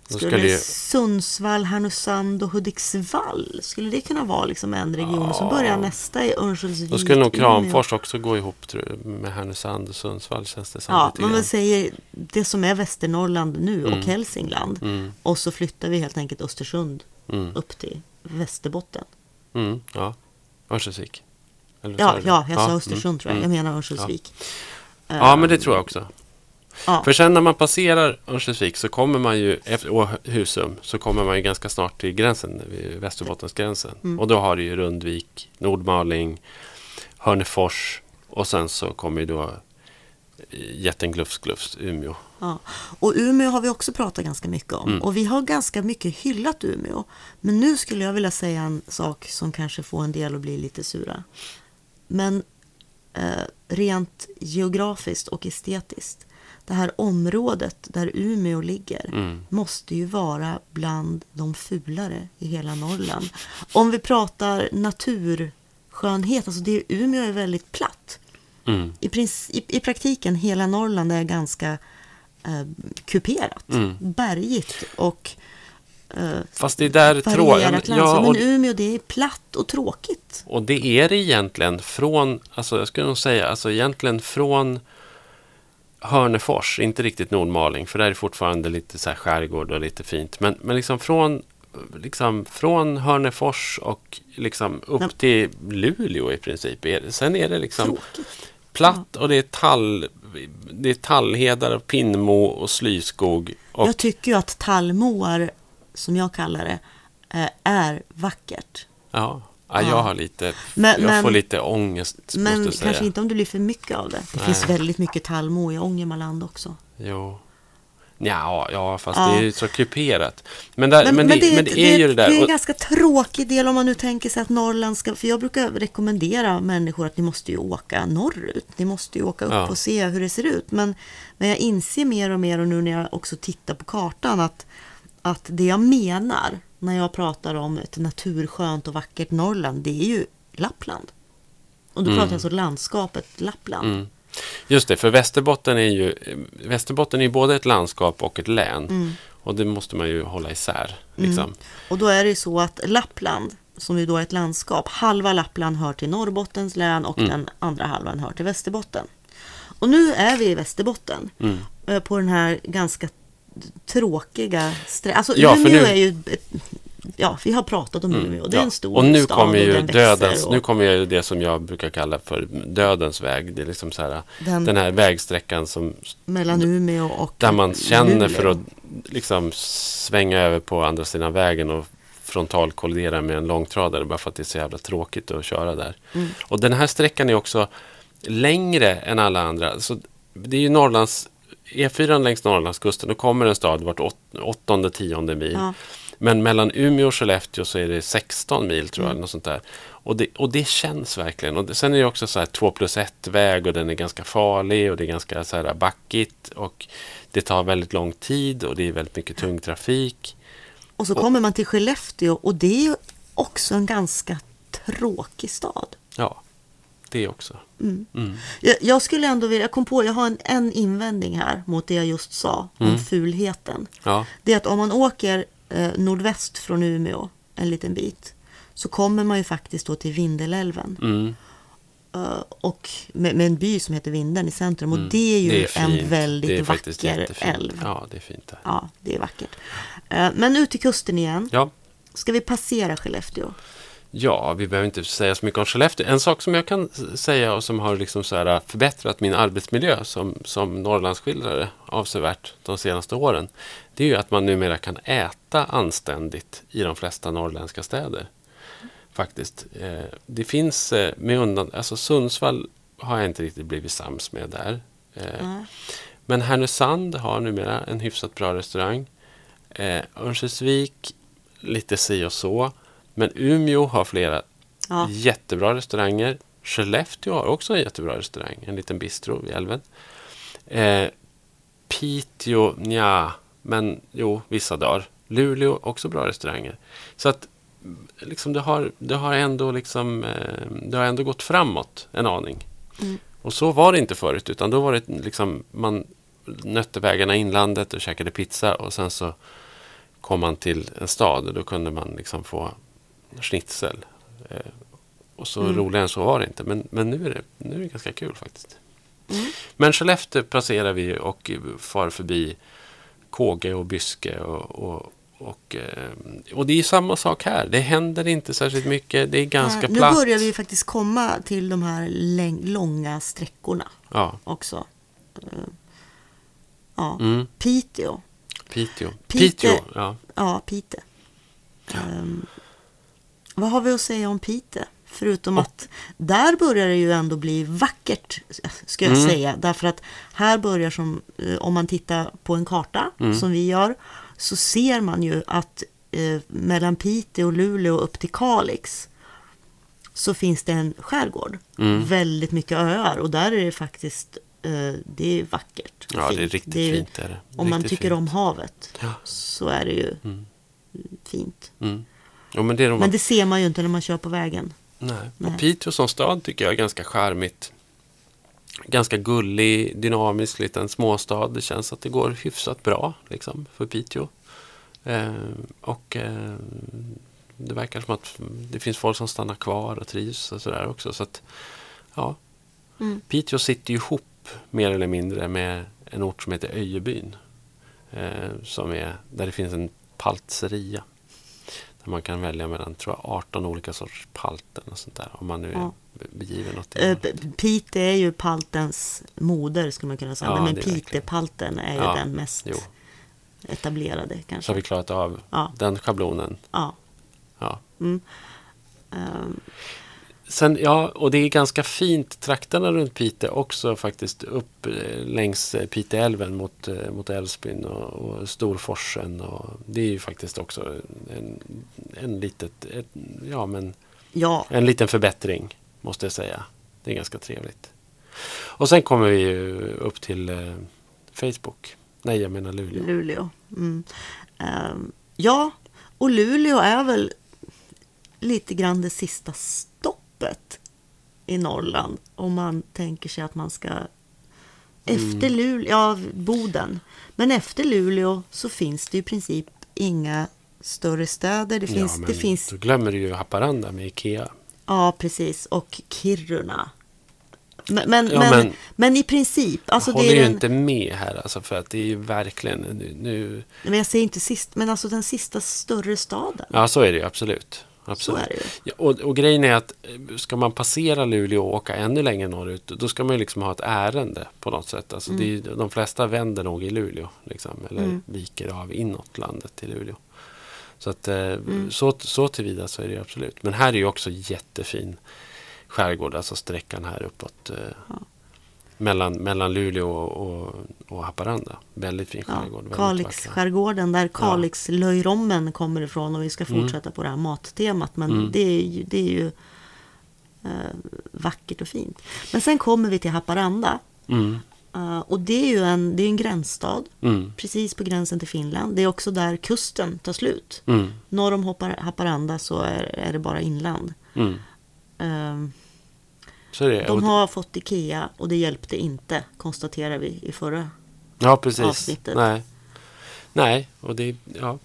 skulle, skulle Sundsvall, Härnösand och Hudiksvall, skulle det kunna vara liksom en region som börjar nästa i Örnsköldsvik? Då skulle nog? Kramfors också gå ihop med Härnösand och Sundsvall känns det som. Ja, men man säger det som är Västernorrland nu och Mm. Hälsingland. Mm. Och så flyttar vi helt enkelt Östersund Mm. upp till Västerbotten. Mm, ja, Örnsköldsvik. Ja, ja, jag sa mm, Östersund tror jag. mm. Jag menar Örnsköldsvik. Ja, men det tror jag också. Ja. För sen när man passerar Örnsköldsvik så kommer man ju, efter- och Husum, så kommer man ju ganska snart till gränsen, Västerbottensgränsen. Mm. Och då har du ju Rundvik, Nordmaling, Hörnefors och sen så kommer ju då jätten Glufs Glufs, Umeå. Ja. Och Umeå har vi också pratat ganska mycket om. Mm. Och vi har ganska mycket hyllat Umeå. Men nu skulle jag vilja säga en sak som kanske får en del att bli lite sura. Men eh, rent geografiskt och estetiskt. Det här området där Umeå ligger Mm. måste ju vara bland de fulare i hela Norrland. Om vi pratar naturskönhet, alltså det, Umeå är väldigt platt. Mm. I, princi- i, praktiken, hela Norrland är ganska eh, kuperat, Mm. bergigt och eh, Fast det är där tråkigt. Ja, och, Men Umeå, det är platt och tråkigt. och det är det egentligen från, alltså jag skulle nog säga, alltså egentligen från Hörnefors, inte riktigt Nordmaling, för där är fortfarande lite så här skärgård och lite fint. Men, men liksom från liksom från Hörnefors och liksom upp Ja. till Luleå i princip. Sen är det liksom Tråkigt. platt och det är tall, det är tallhedar och pinnmo och slyskog. Och, Jag tycker ju att tallmoar, som jag kallar det, eh, är vackert. ja, ja, Ja. jag har lite, Men- jag men- får lite ångest Men jag säga. kanske inte om det blir för mycket av det. Det Nej. finns väldigt mycket tallmo i Ångermanland också. Jo. Ja, ja, fast Ja. det är ju så kuperat. Men, där, men, det, men det är ju det där. Det är en ganska tråkig del om man nu tänker sig att Norrland ska... För jag brukar rekommendera människor att ni måste ju åka norrut. Ni måste ju åka upp Ja. och se hur det ser ut. Men, men jag inser mer och mer och nu när jag också tittar på kartan att, att det jag menar när jag pratar om ett naturskönt och vackert Norrland, det är ju Lappland. Och då Mm. pratar jag alltså landskapet Lappland. Mm. Just det, för Västerbotten är ju Västerbotten är ju både ett landskap och ett län. Mm. Och det måste man ju hålla isär. Liksom. Och då är det så att Lappland, som ju då är ett landskap, halva Lappland hör till Norrbottens län och Mm. den andra halvan hör till Västerbotten. Och nu är vi i Västerbotten, Mm. eh, på den här ganska tråkiga. Alltså Ja, Umeå nu- är ju... Ja, vi har pratat om Umeå. Det är en stor och nu kommer ju dödens, och nu kommer ju det som jag brukar kalla för dödens väg. Det är liksom så här, Den- den här vägsträckan som, Mellan Umeå och där man känner Luleå. för att liksom svänga över på andra sidan vägen och frontalkollidera med en långtradare bara för att det är så jävla tråkigt att köra där. Mm. Och den här sträckan är också längre än alla andra. Så det är ju Norrlands, E4 längs Norrlandskusten, då kommer en stad vart åt, åttonde, tionde mil. Ja. Men mellan Umeå och Skellefteå så är det 16 mil tror jag. Mm. Något sånt där. Och, det, och det känns verkligen. Och det, sen är det också så här 2 plus 1 väg och den är ganska farlig och det är ganska så här backigt. Och det tar väldigt lång tid och det är väldigt mycket tung trafik. Och så kommer man till Skellefteå och det är också en ganska tråkig stad. Ja, det också. Mm. Mm. Jag, jag skulle ändå vilja, jag kom på, jag har en, en invändning här mot det jag just sa om Mm. fulheten. Ja, Det är att om man åker nordväst från Umeå en liten bit så kommer man ju faktiskt då till Vindelälven mm. eh, och med, med en by som heter Vindeln i centrum och Mm. det är ju Det är en väldigt vacker jättefint. älv. Ja, det är fint där. Ja, det är vackert. Eh, men ut till kusten igen. Ja. Ska vi passera Skellefteå? Ja, vi behöver inte säga så mycket om Skellefteå. En sak som jag kan säga och som har liksom så här förbättrat min arbetsmiljö som, som Norrlandsskildrare avsevärt de senaste åren. Det är ju att man numera kan äta anständigt i de flesta norrländska städer. Faktiskt. Eh, det finns eh, med undan, alltså Sundsvall har jag inte riktigt blivit sams med där. Nej. men Härnösand har numera en hyfsat bra restaurang. Örnsköldsvik, lite si och så. Men Umeå har flera Ja. Jättebra restauranger. Skellefteå har också en jättebra restaurang. En liten bistro vid älven. Eh, Piteå, ja, men jo, vissa dagar. Luleå, också bra restauranger. Så att liksom, det, har, det, har ändå liksom, eh, det har ändå gått framåt en aning. Mm. Och så var det inte förut, utan då var det liksom, man nötte vägarna i inlandet och käkade pizza och sen så kom man till en stad och då kunde man liksom få schnitzel. Eh, och så Mm. roligare än så var det inte. Men, men nu, är det, nu är det ganska kul faktiskt. Mm. Men Skellefteå passerar vi och far förbi Kåge och Byske. Och, och, och, eh, och det är samma sak här. Det händer inte särskilt mycket. Det är ganska nu platt. börjar vi faktiskt komma till de här långa sträckorna Ja, också. Eh, Ja, mm. Piteå. Piteå. Pite- Piteå, ja. Ja, Pite. Ehm, vad har vi att säga om Pite? Förutom att där börjar det ju ändå bli vackert, ska jag Mm. säga. Därför att här börjar som, eh, om man tittar på en karta Mm. som vi gör, så ser man ju att eh, mellan Piteå och Luleå upp till Kalix så finns det en skärgård. Mm. Väldigt mycket öar och där är det faktiskt, eh, det är vackert. Ja, det är fint. riktigt är ju- fint. Är det. Om man Riktigt tycker fint. om havet Ja. så är det ju Mm. fint. Mm. Jo, men det är de Men det ser man ju inte när man kör på vägen. Nej. Nej. Och Piteå som stad tycker jag är ganska charmigt. Ganska gullig, dynamisk liten småstad. Det känns att det går hyfsat bra liksom, för Piteå. Eh, och eh, det verkar som att det finns folk som stannar kvar och trivs och sådär också. Så att, ja. Mm. Piteå sitter ju ihop mer eller mindre med en ort som heter Öjebyn. Eh, som är, där det finns en paltseria. Där man kan välja mellan tror jag, 18 olika sorters palten och sånt där. Om man nu är Ja. begiven åt det Eh, Pite är ju paltens moder skulle man kunna säga. Ja, men. Pitepalten är ju Ja, den mest Jo, etablerade så kanske. har vi klarat av den schablonen. Ja. Ja. Mm. Ehm, Sen, ja, och det är ganska fint trakterna runt Pite också faktiskt upp eh, längs eh, Piteälven mot, eh, mot Älvsbyn och, och Storforsen. Och det är ju faktiskt också en, en, litet, ett, ja, men ja, en liten förbättring måste jag säga. Det är ganska trevligt. Och sen kommer vi upp till eh, Facebook. Nej, jag menar Luleå. Luleå. Mm. Ehm, ja, och Luleå är väl lite grann det sista stoppet i Norrland. Om man tänker sig att man ska efter Mm. Luleå, ja Boden. Men efter Luleå så finns det i princip inga större städer. Det finns, ja, det finns Då glömmer du ju Haparanda med Ikea. Ja, precis. Och Kiruna. Men, men, Ja, men, men- men, i princip. Alltså jag det håller är ju den, inte med här alltså, för att det är ju verkligen nu, nu... Men jag säger inte sist, men alltså den sista större staden. Ja, så är det ju absolut. Så absolut. är det ju. Ja, och, och grejen är att eh, ska man passera Luleå och åka ännu längre norrut, då ska man ju liksom ha ett ärende på något sätt. Alltså det är, ju- de flesta vänder nog i Luleå, liksom, eller Mm. viker av inåt landet till Luleå. Så, att, eh, Mm. så, så tillvida så är det absolut. Men här är ju också jättefin skärgård, alltså sträckan här uppåt. Eh, Ja. Mellan, mellan Luleå och, och, och Haparanda. Väldigt fin Ja, skärgård. vacker. Kalixskärgården där Kalixlöjrommen kommer ifrån. Och vi ska Mm. fortsätta på det här mattemat. Men Mm. det är ju, det är ju eh, vackert och fint. Men sen kommer vi till Haparanda. Mm, Eh, och det är ju en, det är en gränsstad. mm, Precis på gränsen till Finland. Det är också där kusten tar slut. mm, Norr om Hapar- Haparanda så är, är det bara inland. mm. Ehm, Så det. De har fått Ikea och det hjälpte inte, konstaterar vi i förra. Ja, precis. avsnittet. Nej. Nej, och det, ja,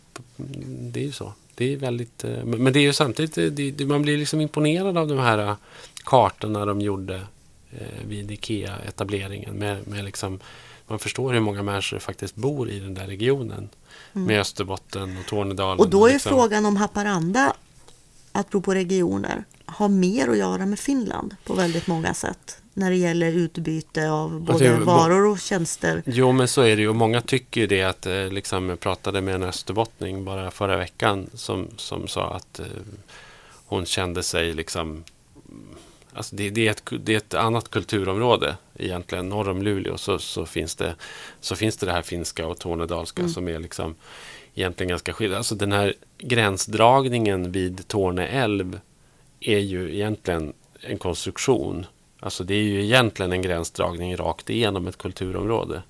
det är ju så. Det är väldigt, eh, men det är ju samtidigt, eh, det, man blir liksom imponerad av de här eh, kartorna de gjorde vid IKEA-etableringen. Med, med liksom, man förstår hur många människor faktiskt bor i den där regionen. Med Österbotten och Tornedalen. Mm. Och då är liksom. frågan om Haparanda, apropå regioner, har mer att göra med Finland på väldigt många sätt. När det gäller utbyte av både är- varor och tjänster. Jo, men så är det ju. Och många tycker ju det att, eh, liksom, jag pratade med en österbottning bara förra veckan som, som sa att eh, hon kände sig liksom Alltså det, det, är ett, det är ett annat kulturområde egentligen. Norr om Luleå så, så, finns, det, så finns det det här finska och tornedalska Mm. som är liksom egentligen ganska skilda. Alltså den här gränsdragningen vid Torne älv är ju egentligen en konstruktion. Alltså det är ju egentligen en gränsdragning rakt igenom ett kulturområde.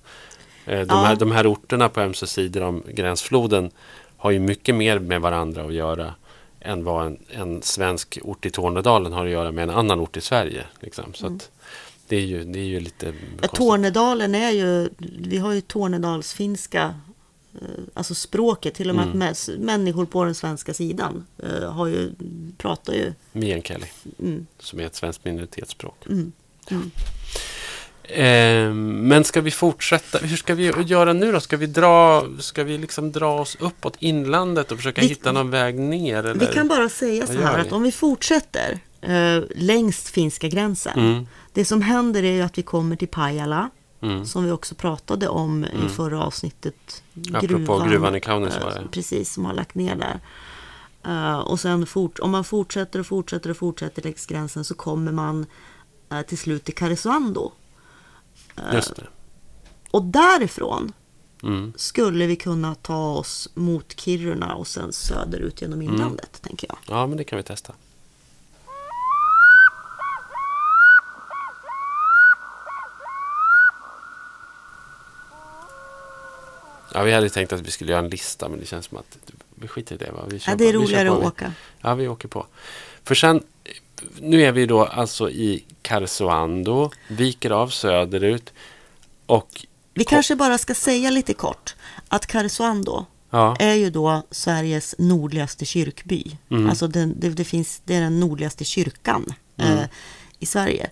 Eh, De, Ja. här, de här orterna på ömse sidor om gränsfloden har ju mycket mer med varandra att göra än vad en, en svensk ort i Tornedalen har att göra med en annan ort i Sverige. Liksom. Så att det, är ju, det är ju lite Ja. Tornedalen är ju, vi har ju tornedalsfinska, alltså språket, till och med Mm. att människor på den svenska sidan eh, har ju, pratar ju. Meänkieli, Mm, som är ett svenskt minoritetsspråk. mm, mm. Eh, men ska vi fortsätta? Hur ska vi göra nu då? Ska vi dra, ska vi liksom dra oss uppåt inlandet och försöka Vi- hitta någon väg ner? Eller? Vi kan bara säga så här att om vi fortsätter eh, längs finska gränsen. Mm, Det som händer är ju att vi kommer till Pajala, mm. som vi också pratade om Mm. i förra avsnittet. Apropå gruvan i Kaunisvaara. eh, Precis, som har lagt ner där. Eh, och sen fort, om man fortsätter och fortsätter och fortsätter längs gränsen så kommer man eh, till slut till Karesuando. Eh, Just det. Och därifrån Mm. skulle vi kunna ta oss mot Kiruna och sen söderut genom Mm. inlandet, tänker jag. Ja, men det kan vi testa. Ja, vi hade tänkt att vi skulle göra en lista, men det känns som att vi skiter i det. Va? Vi Ja, det är roligare att åka. Ja, vi åker på. För sen, nu är vi då alltså i Karesuando, viker av söderut och Vi kanske bara ska säga lite kort att Karesuando ja, är ju då Sveriges nordligaste kyrkby. Mm. Alltså den, det, det, finns, det är den nordligaste kyrkan Mm. eh, i Sverige.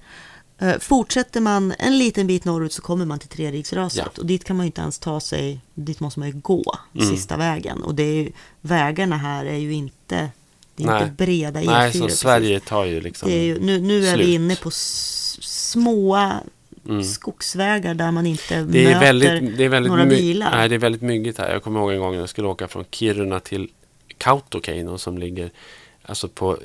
Eh, fortsätter man en liten bit norrut så kommer man till Treriksröset. Ja. Och dit kan man ju inte ens ta sig, dit måste man ju gå Mm. sista vägen. Och det är ju, vägarna här är ju inte, det är Nej. inte breda E4. nej, så precis. Sverige tar ju liksom... Ju, nu, nu är vi inne på små Mm. skogsvägar där man inte Det möter väldigt, det väldigt några bilar. Nej, det är väldigt mycket här. Jag kommer ihåg en gång när jag skulle åka från Kiruna till Kautokeino som ligger alltså på,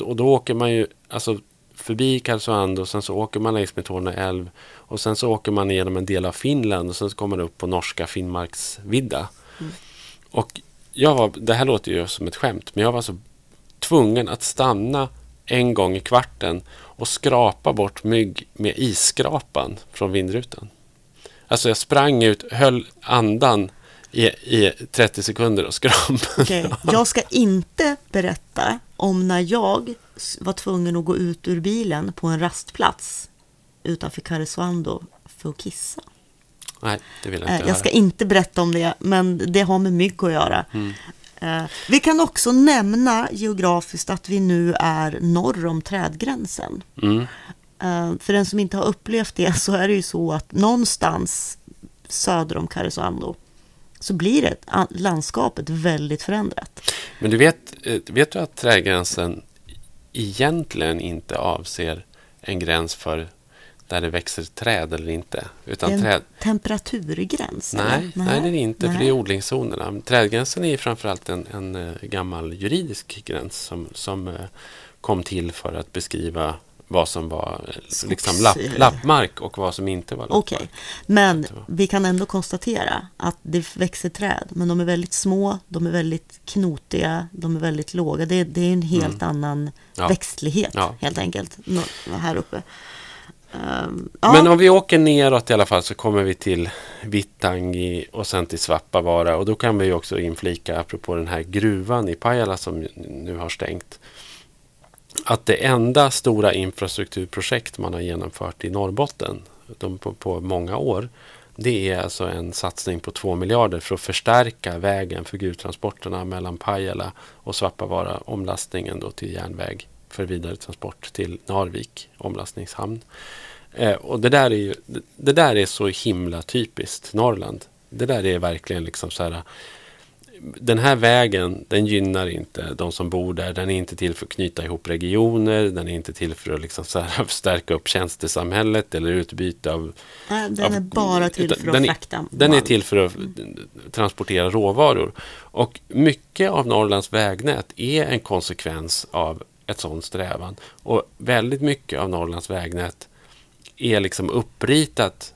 och då åker man ju alltså förbi Karesuando och sen så åker man längs med Torne älv och sen så åker man igenom en del av Finland och sen så kommer man upp på norska Finnmarksvidda. Mm. Och jag var, det här låter ju som ett skämt, men jag var så tvungen att stanna en gång i kvarten och skrapa bort mygg med isskrapan från vindrutan. Alltså jag sprang ut, höll andan i, i 30 sekunder och skrapade. Okej, Jag ska inte berätta om när jag var tvungen att gå ut ur bilen på en rastplats utanför Karesuando för att kissa. Nej, det vill jag Eh, inte Jag ska höra. inte berätta om det, men det har med mygg att göra. Mm. Eh, Vi kan också nämna geografiskt att vi nu är norr om trädgränsen. Mm. Eh, För den som inte har upplevt det så är det ju så att någonstans söder om Karesuando så blir det landskapet väldigt förändrat. Men du vet, eh, vet du att trädgränsen egentligen inte avser en gräns för där det växer träd eller inte? Utan en träd... temperaturgräns? Nej, eller? nej, det är det inte, för Nej. det är odlingszonerna. Trädgränsen är framförallt en, en eh, gammal juridisk gräns som, som eh, kom till för att beskriva vad som var eh, liksom lapp, lappmark och vad som inte var lappmark. Okej, men vi kan ändå konstatera att det växer träd, men de är väldigt små, de är väldigt knotiga, de är väldigt låga. Det, det är en helt annan Mm. Ja. växtlighet Ja. helt enkelt här uppe. Ehm, ja, Men om vi åker neråt i alla fall så kommer vi till Vittangi och sen till Svappavaara. Och då kan vi också inflika, apropå den här gruvan i Pajala som nu har stängt, att det enda stora infrastrukturprojekt man har genomfört i Norrbotten de på, på många år, det är alltså en satsning på 2 miljarder för att förstärka vägen för gruvtransporterna mellan Pajala och Svappavaara, omlastningen då till järnväg för vidare transport till Narvik, omlastningshamn. Eh, och det där, är ju, det, det där är så himla typiskt Norrland. Det där är verkligen liksom så här. Den här vägen, den gynnar inte de som bor där. Den är inte till för att knyta ihop regioner. Den är inte till för att liksom så här stärka upp tjänstesamhället eller utbyte av... den av- är bara till utan för att den är- frakta Den är till för att transportera råvaror. Och mycket av Norrlands vägnät är en konsekvens av ett sådant strävan. Och väldigt mycket av Norrlands vägnät är liksom uppritat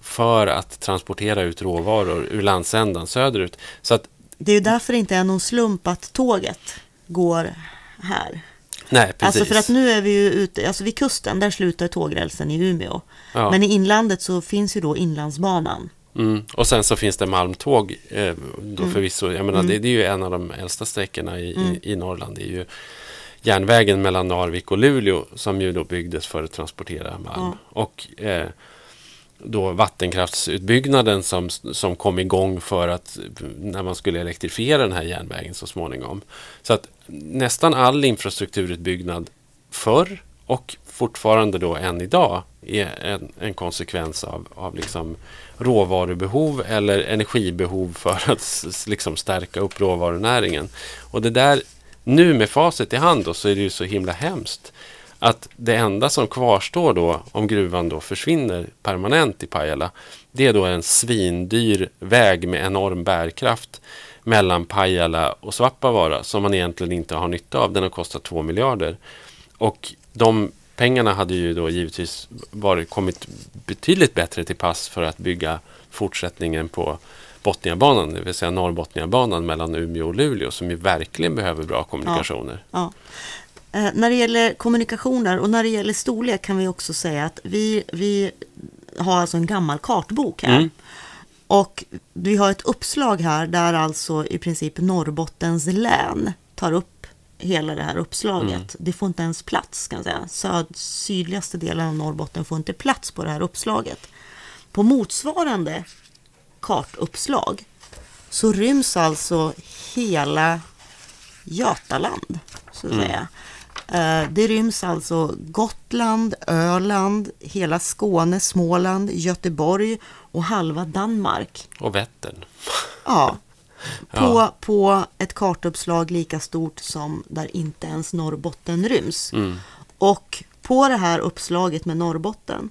för att transportera ut råvaror ur landsändan söderut. Så att, Det är ju därför det inte är någon slump att tåget går här. Nej, precis. Alltså för att nu är vi ju ute, alltså vid kusten, där slutar tågrälsen i Umeå. Ja. Men i inlandet så finns ju då Inlandsbanan. Mm. Och sen så finns det malmtåg eh, då Mm. förvisso. Jag menar, det, det är ju en av de äldsta sträckorna i, i, i Norrland. Det är ju järnvägen mellan Narvik och Luleå som ju då byggdes för att transportera malm. Och eh, då vattenkraftsutbyggnaden som, som kom igång för att när man skulle elektrifiera den här järnvägen så småningom. Så att nästan all infrastrukturutbyggnad förr och fortfarande då än idag är en, en konsekvens av, av liksom råvarubehov eller energibehov för att liksom stärka upp råvarunäringen. Och det där, nu med facit i hand då, så är det ju så himla hemskt att det enda som kvarstår då om gruvan då försvinner permanent i Pajala det är då en svindyr väg med enorm bärkraft mellan Pajala och Svappavaara som man egentligen inte har nytta av. Den har kostat 2 miljarder. Och de pengarna hade ju då givetvis varit, kommit betydligt bättre till pass för att bygga fortsättningen på Botniabanan, det vill säga Norrbotniabanan mellan Umeå och Luleå som ju verkligen behöver bra kommunikationer. Ja. Eh, när det gäller kommunikationer och när det gäller storlek kan vi också säga att vi, vi har alltså en gammal kartbok här. Mm. Och vi har ett uppslag här där alltså i princip Norrbottens län tar upp hela det här uppslaget. Mm. Det får inte ens plats kan jag säga. Söd, sydligaste delen av Norrbotten får inte plats på det här uppslaget. På motsvarande kartuppslag så ryms alltså hela Götaland. Så att säga. Eh, Det ryms alltså Gotland, Öland, hela Skåne, Småland, Göteborg och halva Danmark. Och Vättern. Ja. På, Ja. på ett kartuppslag lika stort som där inte ens Norrbotten ryms. Mm. Och på det här uppslaget med Norrbotten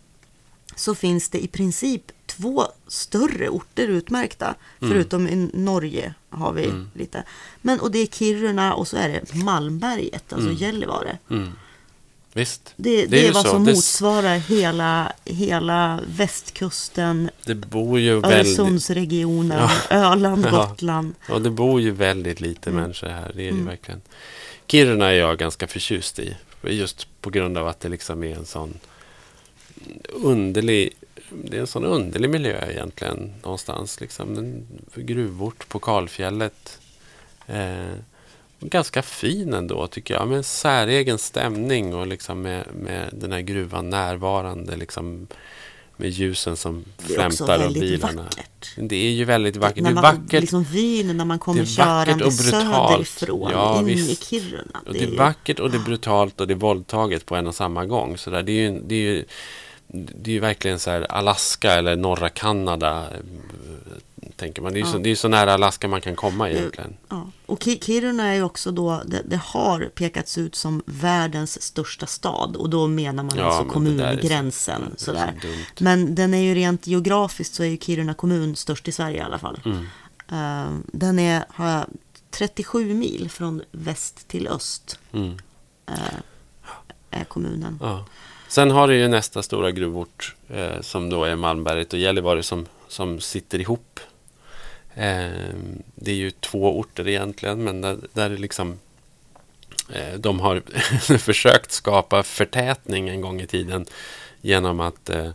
så finns det i princip två större orter utmärkta. Mm. Förutom i Norge har vi lite. Men, och det är Kiruna och så är det Malmberget, alltså Gällivare. Mm. Visst. Det, det, är är, vad så. som Det- motsvarar hela, hela västkusten, Det bor ju väldigt, Öresundsregionen, Öland, Ja. Gotland. och det bor ju väldigt lite människor här. Det är det ju verkligen. Kiruna är jag ganska förtjust i. Just på grund av att det liksom är en sån underlig det är en sån underlig miljö egentligen någonstans. Liksom en gruvort på kalfjället. Eh, ganska fin ändå tycker jag. Med en säregen stämning och liksom med, med den här gruvan närvarande. Liksom med ljusen som Det flämtar väldigt bilarna. vackert. Det är ju väldigt vackert. När det är vackert. Liksom vyn när man kommer Det körande och söderifrån Ja, in visst. i Kiruna. Och det är vackert och det är brutalt och det är våldtaget på en och samma gång. Så där, det, är ju, det, är ju, det är ju verkligen så här Alaska eller norra Kanada. eh, Tänker man. Det är ju så, det är så nära Alaska man kan komma egentligen. Ja. Och Ki- Kiruna är ju också då, det, det har pekats ut som världens största stad och då menar man Ja, alltså men kommungränsen. så sådär. Men den är ju rent geografiskt så är ju Kiruna kommun störst i Sverige i alla fall. Mm. Eh, den är har jag, 37 mil från väst till öst Mm. är kommunen. Ja. Sen har du ju nästa stora gruvort eh, som då är Malmberget och Gällivare som, som sitter ihop. Eh, det är ju två orter egentligen men där, där är liksom eh, de har försökt skapa förtätning en gång i tiden genom att eh,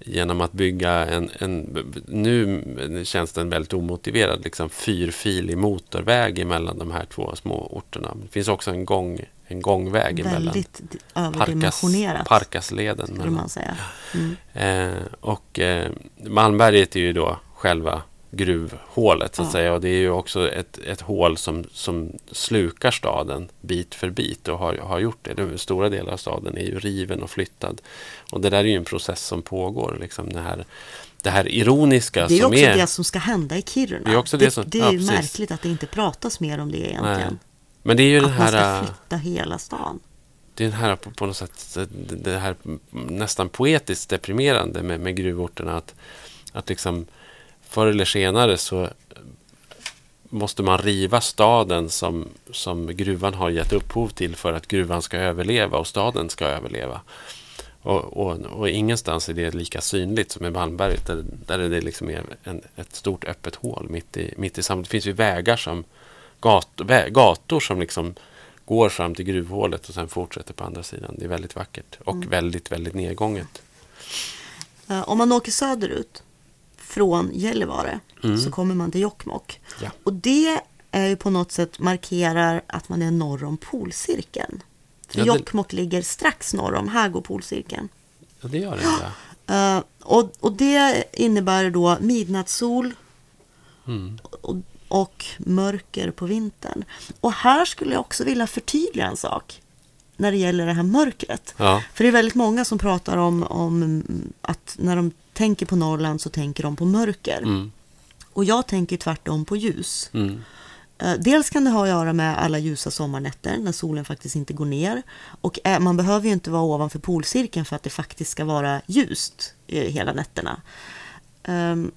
genom att bygga en, en nu känns den väldigt omotiverad liksom fyrfilig motorväg emellan de här två små orterna. Det finns också en, gång, en gångväg emellan. Väldigt di- Parkas, Parkasleden. skulle mellan. man säga. Mm. Eh, och eh, Malmberget är ju då själva gruvhålet så att Ja. säga. Och det är ju också ett, ett hål som, som slukar staden bit för bit och har, har gjort det. Den stora delar av staden är ju riven och flyttad. Och det där är ju en process som pågår. Liksom det, här, det här ironiska Det är som också är... det som ska hända i Kiruna. Det är också det som- det är ja, ju märkligt att det inte pratas mer om det egentligen. Nej. Men det är ju den Att man ska här... äh, flytta hela stan. Det är den här på, på något sätt det- det här nästan poetiskt deprimerande med, med gruvorterna. Att, att liksom förr eller senare så måste man riva staden som, som gruvan har gett upphov till för att gruvan ska överleva och staden ska överleva. Och, och, och ingenstans är det lika synligt som i Malmberget där, där det liksom är en, ett stort öppet hål mitt i, mitt i samhället. Det finns ju vägar som gat, vä, gator som liksom går fram till gruvhålet och sen fortsätter på andra sidan. Det är väldigt vackert och Mm. väldigt, väldigt nedgånget. Eh, Om man åker söderut från Gällivare Mm. så kommer man till Jokkmokk. Ja. Och det är ju på något sätt markerar att man är norr om polcirkeln. För Ja, det- Jokkmokk ligger strax norr om, här går polcirkeln. Ja, det gör det. Ja. Eh, och, och det innebär då midnattssol Mm. och, och mörker på vintern. Och här skulle jag också vilja förtydliga en sak när det gäller det här mörkret. Ja. För det är väldigt många som pratar om, om att när de tänker på Norrland så tänker de på mörker. Mm. Och jag tänker tvärtom på ljus. Mm. Eh, Dels kan det ha att göra med alla ljusa sommarnätter när solen faktiskt inte går ner. Och eh, man behöver ju inte vara ovanför polcirkeln för att det faktiskt ska vara ljust hela nätterna. Ehm,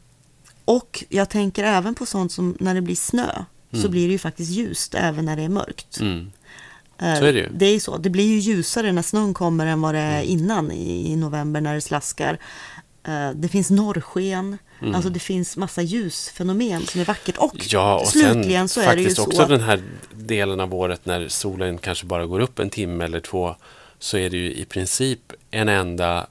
Och jag tänker även på sånt som när det blir snö så blir det ju faktiskt ljust även när det är mörkt. Mm. Eh, Så är det ju. Det är ju så. Det blir ju ljusare när snön kommer än vad det är innan i, i november när det slaskar. Eh, Det finns norrsken. Alltså det finns massa ljusfenomen som är vackert. Och, Mm. Ja, och slutligen så är det ju faktiskt så också att den här delen av året när solen kanske bara går upp en timme eller två så är det ju i princip en enda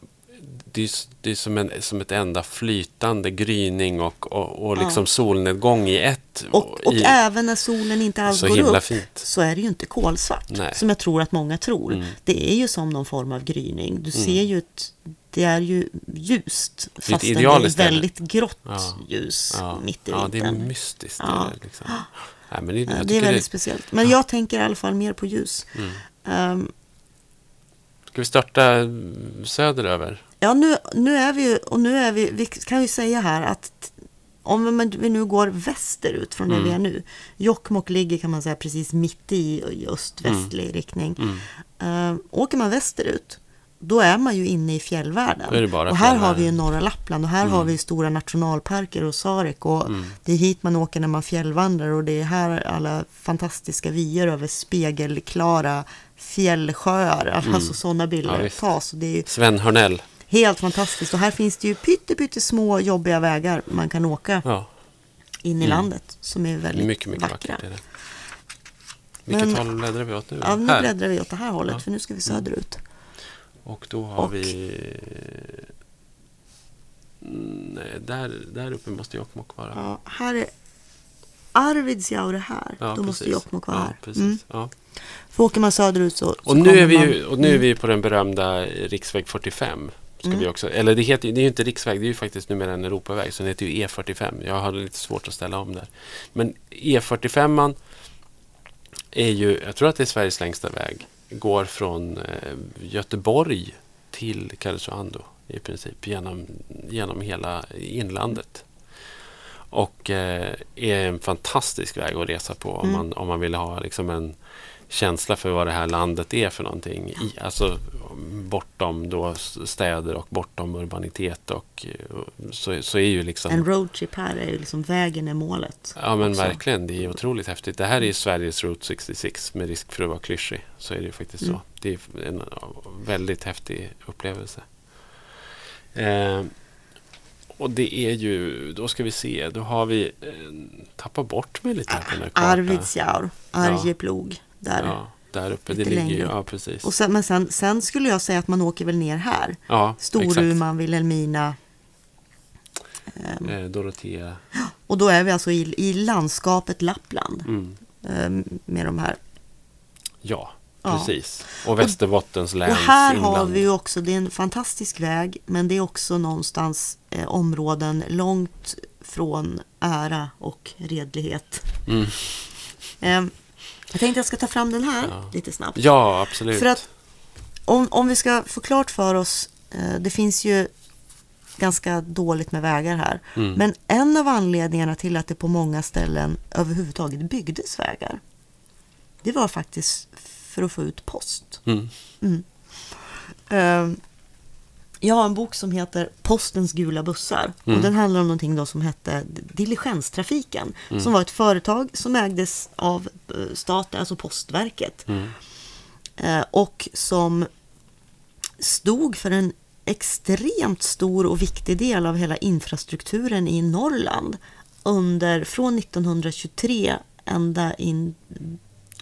det är, det är som, en, som ett enda flytande gryning och, och, och liksom solnedgång i ett. Och, och i, även när solen inte alls går upp fint. så är det ju inte kolsvart. Nej. Som jag tror att många tror. Mm. Det är ju som någon form av gryning. Du ser ju ett, det är ju ljust. Fast det är väldigt grått Ja. ljus ja, mitt i ja, det är vintern. mystiskt. Ja. Det är liksom. Nej, men det, det är väldigt det, speciellt. Men jag tänker i alla fall mer på ljus. Mm. Ehm, Ska vi starta söderöver? Ja, nu, nu är vi och nu är vi, vi kan ju säga här att om vi nu går västerut från där vi är nu. Jokkmokk ligger kan man säga precis mitt i öst-västlig riktning. Mm. Uh, åker man västerut, då är man ju inne i fjällvärlden. Och här har vi ju norra Lappland och här har vi stora nationalparker och Sarek. Och Det är hit man åker när man fjällvandrar och det är här alla fantastiska vyer över spegelklara fjällsjöar. Alltså sådana Ja, bilder visst. tas. Och det är ju Sven Hörnell. Helt fantastiskt. Och här finns det ju pytte, små jobbiga vägar man kan åka Ja, in i landet som är väldigt mycket, mycket vackra. vackert. Vilket Men- håll bläddrar vi åt nu? Ja, nu Här. bläddrar vi åt det här hållet Ja. för nu ska vi söderut. Och då har Och- vi... Mm, Nej, där, där uppe måste Jokkmokk vara. Ja, här är Arvidsjaur är här. Ja, Då måste precis. Jokkmokk vara ja, här. Precis. Mm. Ja. För åker man söderut så, så Och, nu är vi ju, och nu är Mm. vi på den berömda riksväg 45. Ska Mm. vi också, eller det, heter, det är ju inte riksväg, det är ju faktiskt numera en Europaväg. Så den heter ju E45. Jag hade lite svårt att ställa om där. Men E45 är ju, jag tror att det är Sveriges längsta väg. Går från eh, Göteborg till Karesuando i princip genom, genom hela inlandet. Och eh, är en fantastisk väg att resa på om, Mm. man, om man vill ha liksom en känsla för vad det här landet är för någonting. I, alltså bortom då städer och bortom urbanitet och eh, så, så är ju liksom En roadtrip här är ju liksom vägen är målet. Ja men också. verkligen, det är otroligt häftigt. Det här är ju Sveriges Route 66 med risk för att vara klyschig. Så är det ju faktiskt Mm. så. Det är en väldigt häftig upplevelse. Eh, och det är ju, då ska vi se, då har vi eh, tappat bort mig lite här på den här kartan. Arvidsjaur, Arjeplog. Där. Ja, där uppe, det Lite ligger ju, längre. ja precis. Och sen, men sen, sen skulle jag säga att man åker väl ner här. ja. Storuman, Vilhelmina. Ehm, Eh, Dorotea. Och då är vi alltså i, i landskapet Lappland. Mm. ehm, med de här. Ja, Ja. precis. Och Västerbottens läns Och här inland. har vi ju också, det är en fantastisk väg, men det är också någonstans eh, områden långt från ära och redlighet. Mm. Jag tänkte jag ska ta fram den här Ja. lite snabbt. Ja, absolut. För att om, om vi ska få klart för oss, eh, det finns ju ganska dåligt med vägar här. Mm. Men en av anledningarna till att det på många ställen överhuvudtaget byggdes vägar, det var faktiskt för att få ut post. Mm. Eh, Jag har en bok som heter Postens gula bussar. Mm. Och den handlar om någonting då som hette Diligenstrafiken. Mm. Som var ett företag som ägdes av eh, staten, alltså Postverket. Mm. Eh, Och som stod för en extremt stor och viktig del av hela infrastrukturen i Norrland under, från 1923 ända in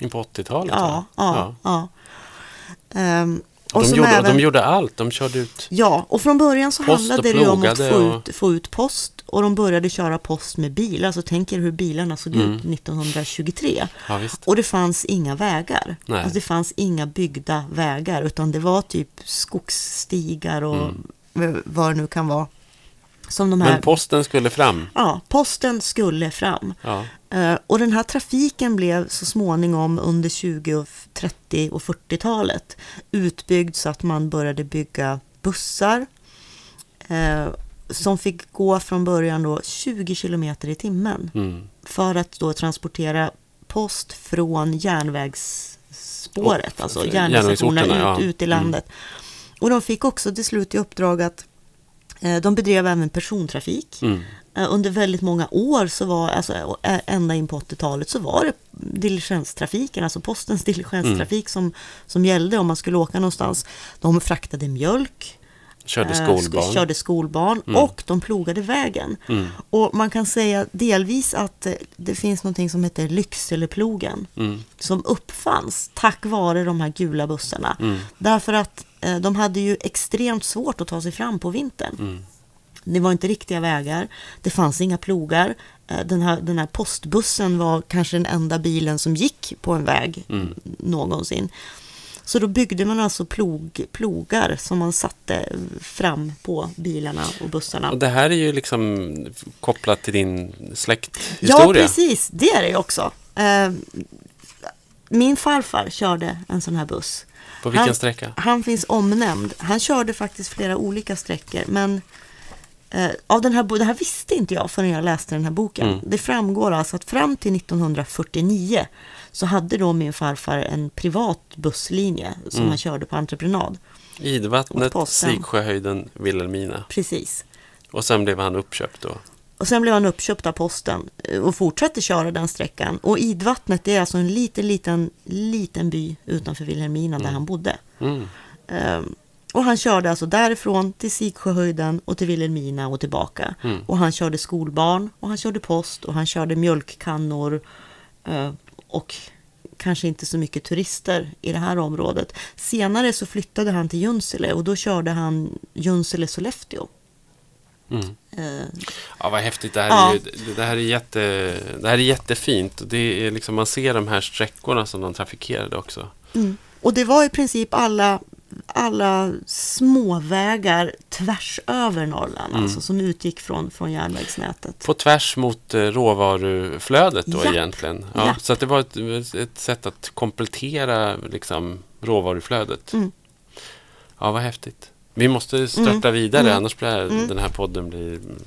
In på 80-talet? Ja, va? ja, ja. Ehm, Och de, gjorde, även- de gjorde allt. De körde ut... Ja, och från början så handlade det om att få och- ut, få ut post och de började köra post med bilar. Så tänk er hur bilarna såg Mm. ut 1923. Ja. Och det fanns inga vägar. Nej. Alltså det fanns inga byggda vägar utan det var typ skogsstigar och v- vad det nu kan vara. Som de här... Mm. Men posten skulle fram. Ja, posten skulle fram. Ja. Eh, Och den här trafiken blev så småningom under 20, och 30 och 40-talet utbyggd så att man började bygga bussar eh, som fick gå från början då 20 kilometer i timmen Mm. för att då transportera post från järnvägsspåret, Och- alltså järnvägsstationerna ut, ja. ut i Mm. landet. Och de fick också till slut i uppdrag att de bedrev även persontrafik. Mm. Eh, Under väldigt många år, så var, alltså ä- ända in på 80-talet, så var det diligenstrafiken, alltså postens diligenstrafik Mm. som, som gällde om man skulle åka någonstans. De fraktade mjölk, Körde eh, skolbarn. sk- körde skolbarn Mm. och de plogade vägen. Mm. Och man kan säga delvis att eh, det finns någonting som heter Lyckseleplogen Mm. som uppfanns tack vare de här gula bussarna. Mm. Därför att eh, de hade ju extremt svårt att ta sig fram på vintern. Mm. Det var inte riktiga vägar, det fanns inga plogar. Eh, Den här, den här postbussen var kanske den enda bilen som gick på en väg Mm. någonsin. Så då byggde man alltså plog, plogar som man satte fram på bilarna och bussarna. Och det här är ju liksom kopplat till din Ja, släkthistoria. precis. Det är det ju också. Eh, Min farfar körde en sån här buss. På vilken han, sträcka? Han finns omnämnd. Han körde faktiskt flera olika sträckor. Men eh, av den här, det här visste inte jag förrän jag läste den här boken. Mm. Det framgår alltså att fram till 1949 så hade då min farfar en privat busslinje som Mm. han körde på entreprenad. Idvattnet. Sigsjöhöjden, Vilhelmina. Precis. Och sen blev han uppköpt då. Och sen blev han uppköpt av posten eh, och fortsatte köra den sträckan. Och Idvattnet det är alltså en liten, liten, liten by utanför Vilhelmina där han bodde. Mm. Ehm, och han körde alltså därifrån till Sigsjöhöjden och till Vilhelmina och tillbaka. Mm. Och han körde skolbarn och han körde post och han körde mjölkkannor. eh, och kanske inte så mycket turister i det här området. Senare så flyttade han till Junsele och då körde han Junsele-Sollefteå. Mm. Eh, Ja, vad häftigt. Det här, Ja. är, ju, det, här är jätte, det här är jättefint. Det är liksom, man ser de här sträckorna som de trafikerade också. Mm. Och det var i princip alla, alla småvägar tvärs över Norrland, Mm. alltså som utgick från, från järnvägsnätet. På tvärs mot eh, råvaruflödet då Ja. egentligen. Ja, Ja. Så att det var ett, ett sätt att komplettera liksom, råvaruflödet. Mm. Ja, vad häftigt. Vi måste störta vidare, Mm. annars blir Mm. den här podden blir mm,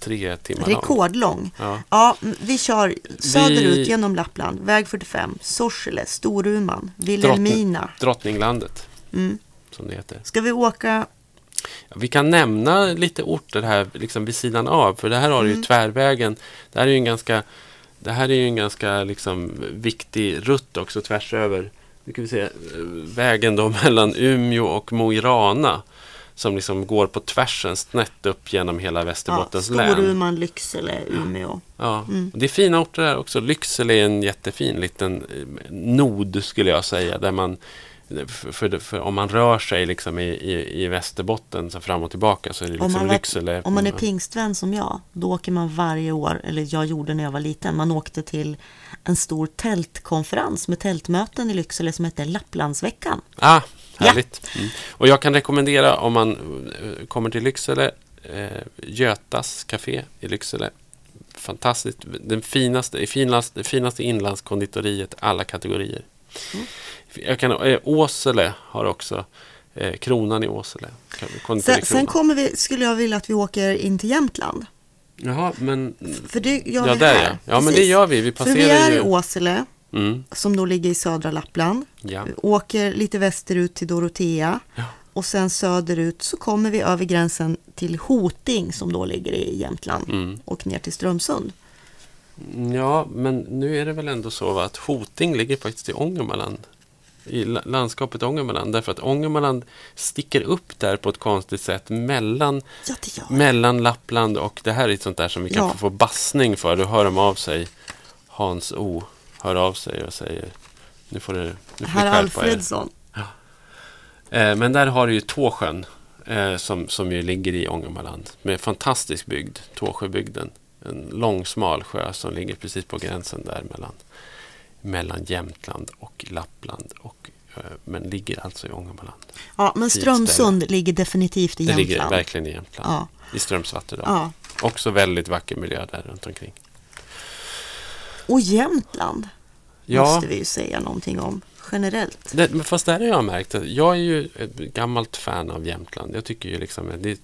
tre timmar lång. Rekordlång. Ja. Ja, vi kör söderut Vi- genom Lappland, väg 45, Sorsele, Storuman, Vilhelmina. Drottninglandet, Mm. som det heter. Ska vi åka? Vi kan nämna lite orter här liksom vid sidan av, för det här har Mm. ju tvärvägen. Det här är ju en ganska, det här är en ganska liksom, viktig rutt också tvärs över. Nu kan vi se, eh, vägen då mellan Umeå och Mo i Rana. Som liksom går på tvärsen snett upp genom hela Ja, Västerbottens län. Storuman, Lycksele, Umeå. Ja. Mm. Det är fina orter där också. Lycksele är en jättefin liten eh, nod skulle jag säga. Där man, för, för, om man rör sig liksom i, i, i Västerbotten så fram och tillbaka så är det Om liksom man, var, Lycksele. om man är pingstvän som jag, då åker man varje år, eller jag gjorde när jag var liten, man åkte till en stor tältkonferens med tältmöten i Lycksele som hette Lapplandsveckan. Ah, härligt. Mm. Och jag kan rekommendera om man eh, kommer till Lycksele, eh, Götas Café i Lycksele. Fantastiskt. Den finaste, finaste, finaste inlandskonditoriet alla kategorier. Mm. Jag kan, eh, Åsele har också eh, Kronan i Åsele. Sen, sen kommer vi, skulle jag vilja att vi åker in till Jämtland. Jaha, men... För det gör Ja, vi där här. ja. Ja, men det gör vi. Vi För passerar vi är i. Åsele, Mm, som då ligger i södra Lappland. ja. Vi åker lite västerut till Dorotea. Ja. Och sen söderut så kommer vi över gränsen till Hoting som då ligger i Jämtland. Mm. Och ner till Strömsund. Ja, men nu är det väl ändå så va, att Hoting ligger faktiskt i Ångermanland. I la- landskapet Ångermanland. Därför att Ångermanland sticker upp där på ett konstigt sätt mellan, Ja, det det. mellan Lappland och det här är ett sånt där som vi kan Ja. få bassning för. Då hör de av sig. Hans O hör av sig och säger nu får du, nu får Herr er. Alfredsson. Eh, men där har du ju Tåsjön eh, som, som ju ligger i Ångermanland med fantastisk bygd, Tåsjöbygden. En lång smal sjö som ligger precis på gränsen där mellan, mellan Jämtland och Lappland. Och, eh, men ligger alltså i Ångermanland. Ja, men Strömsund ligger definitivt i Det Jämtland. ligger verkligen i Jämtland. Ja, I Strömsvattedal. ja. Också väldigt vacker miljö där runt omkring. Och Jämtland Ja, måste vi ju säga någonting om generellt. det, men fast där har jag märkt att jag är ju ett gammalt fan av Jämtland. Jag tycker ju liksom det,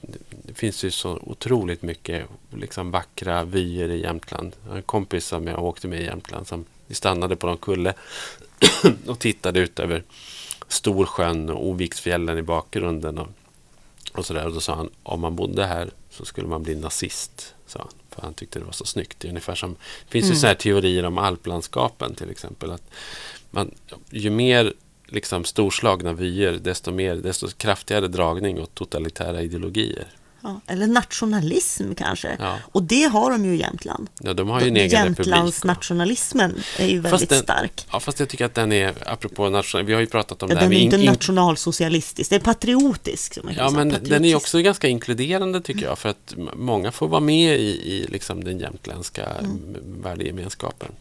det finns ju så otroligt mycket liksom vackra vyer i Jämtland. Jag har en kompis som jag åkte med i Jämtland som vi stannade på någon kulle och tittade ut över Storsjön och Oviksfjällen i bakgrunden. Och, och sådär. Och då sa han, om man bodde här så skulle man bli nazist. Sa han, för han tyckte det var så snyggt. Det, är ungefär som, det finns ju Mm. sådana här teorier om alplandskapen till exempel. Att man, ju mer liksom storslagna vyer, desto, mer, desto kraftigare dragning åt totalitära ideologier. Ja, eller nationalism kanske. Ja, Och det har de ju i Jämtland. ja de har ju en egen. Jämtlandsnationalismen är ju väldigt den- stark. Ja, fast jag tycker att den är, apropå national, vi har ju pratat om Ja, det här den är inte in- nationalsocialistisk, det är patriotisk. Som Ja, men den är också ganska inkluderande tycker jag. För att många får vara med i, i liksom den jämtländska mm. värdegemenskapen.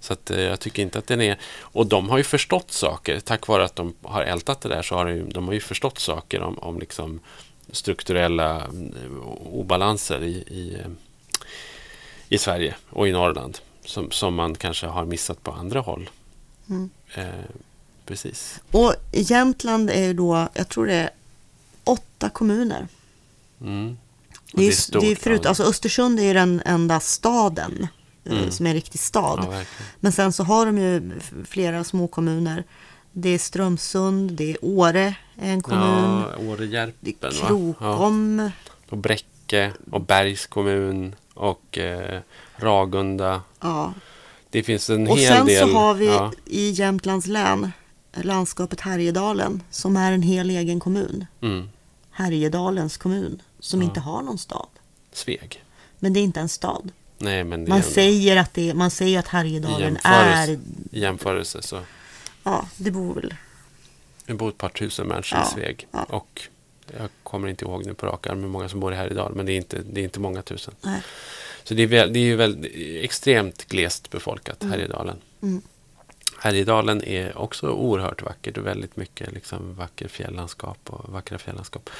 Så att, eh, jag tycker inte att den är... Och de har ju förstått saker. Tack vare att de har ältat det där så har de, de har ju förstått saker om, om liksom strukturella mm, obalanser i, i, eh, i Sverige och i Norrland. Som, som man kanske har missat på andra håll. Mm. Eh, precis. Och Jämtland är ju då, jag tror det är åtta kommuner. Mm. Det är, stort, det är förut, alltså Östersund är ju den enda staden eh, Mm. som är en riktig stad. Ja. Men sen så har de ju flera små kommuner. Det är Strömsund, det är Åre, en kommun. Ja, det Årejärpen är va? Ja. Krokom. Och Bräcke och Bergs kommun och eh, Ragunda. Ja. Det finns en Och hel sen del. så har vi ja, i Jämtlands län landskapet Härjedalen som är en hel egen kommun. mm, Härjedalens kommun som Ja. inte har någon stad. Sveg. Men det är inte en stad. Nej, men det Man ändå- säger att det, man säger att Härjedalen jämförelse. är, i jämförelse så ja det bor väl, det bor ett par tusen människor Ja, i Sveg. ja. Och jag kommer inte ihåg nu på rak arm hur många som bor här idag. Men det är inte, det är inte många tusen. nej. Så det är, väl, det är ju väldigt, extremt glest befolkat, Mm. Härjedalen. Mm. Härjedalen är också oerhört vackert och väldigt mycket liksom, vacker fjällandskap och vackra fjällandskap.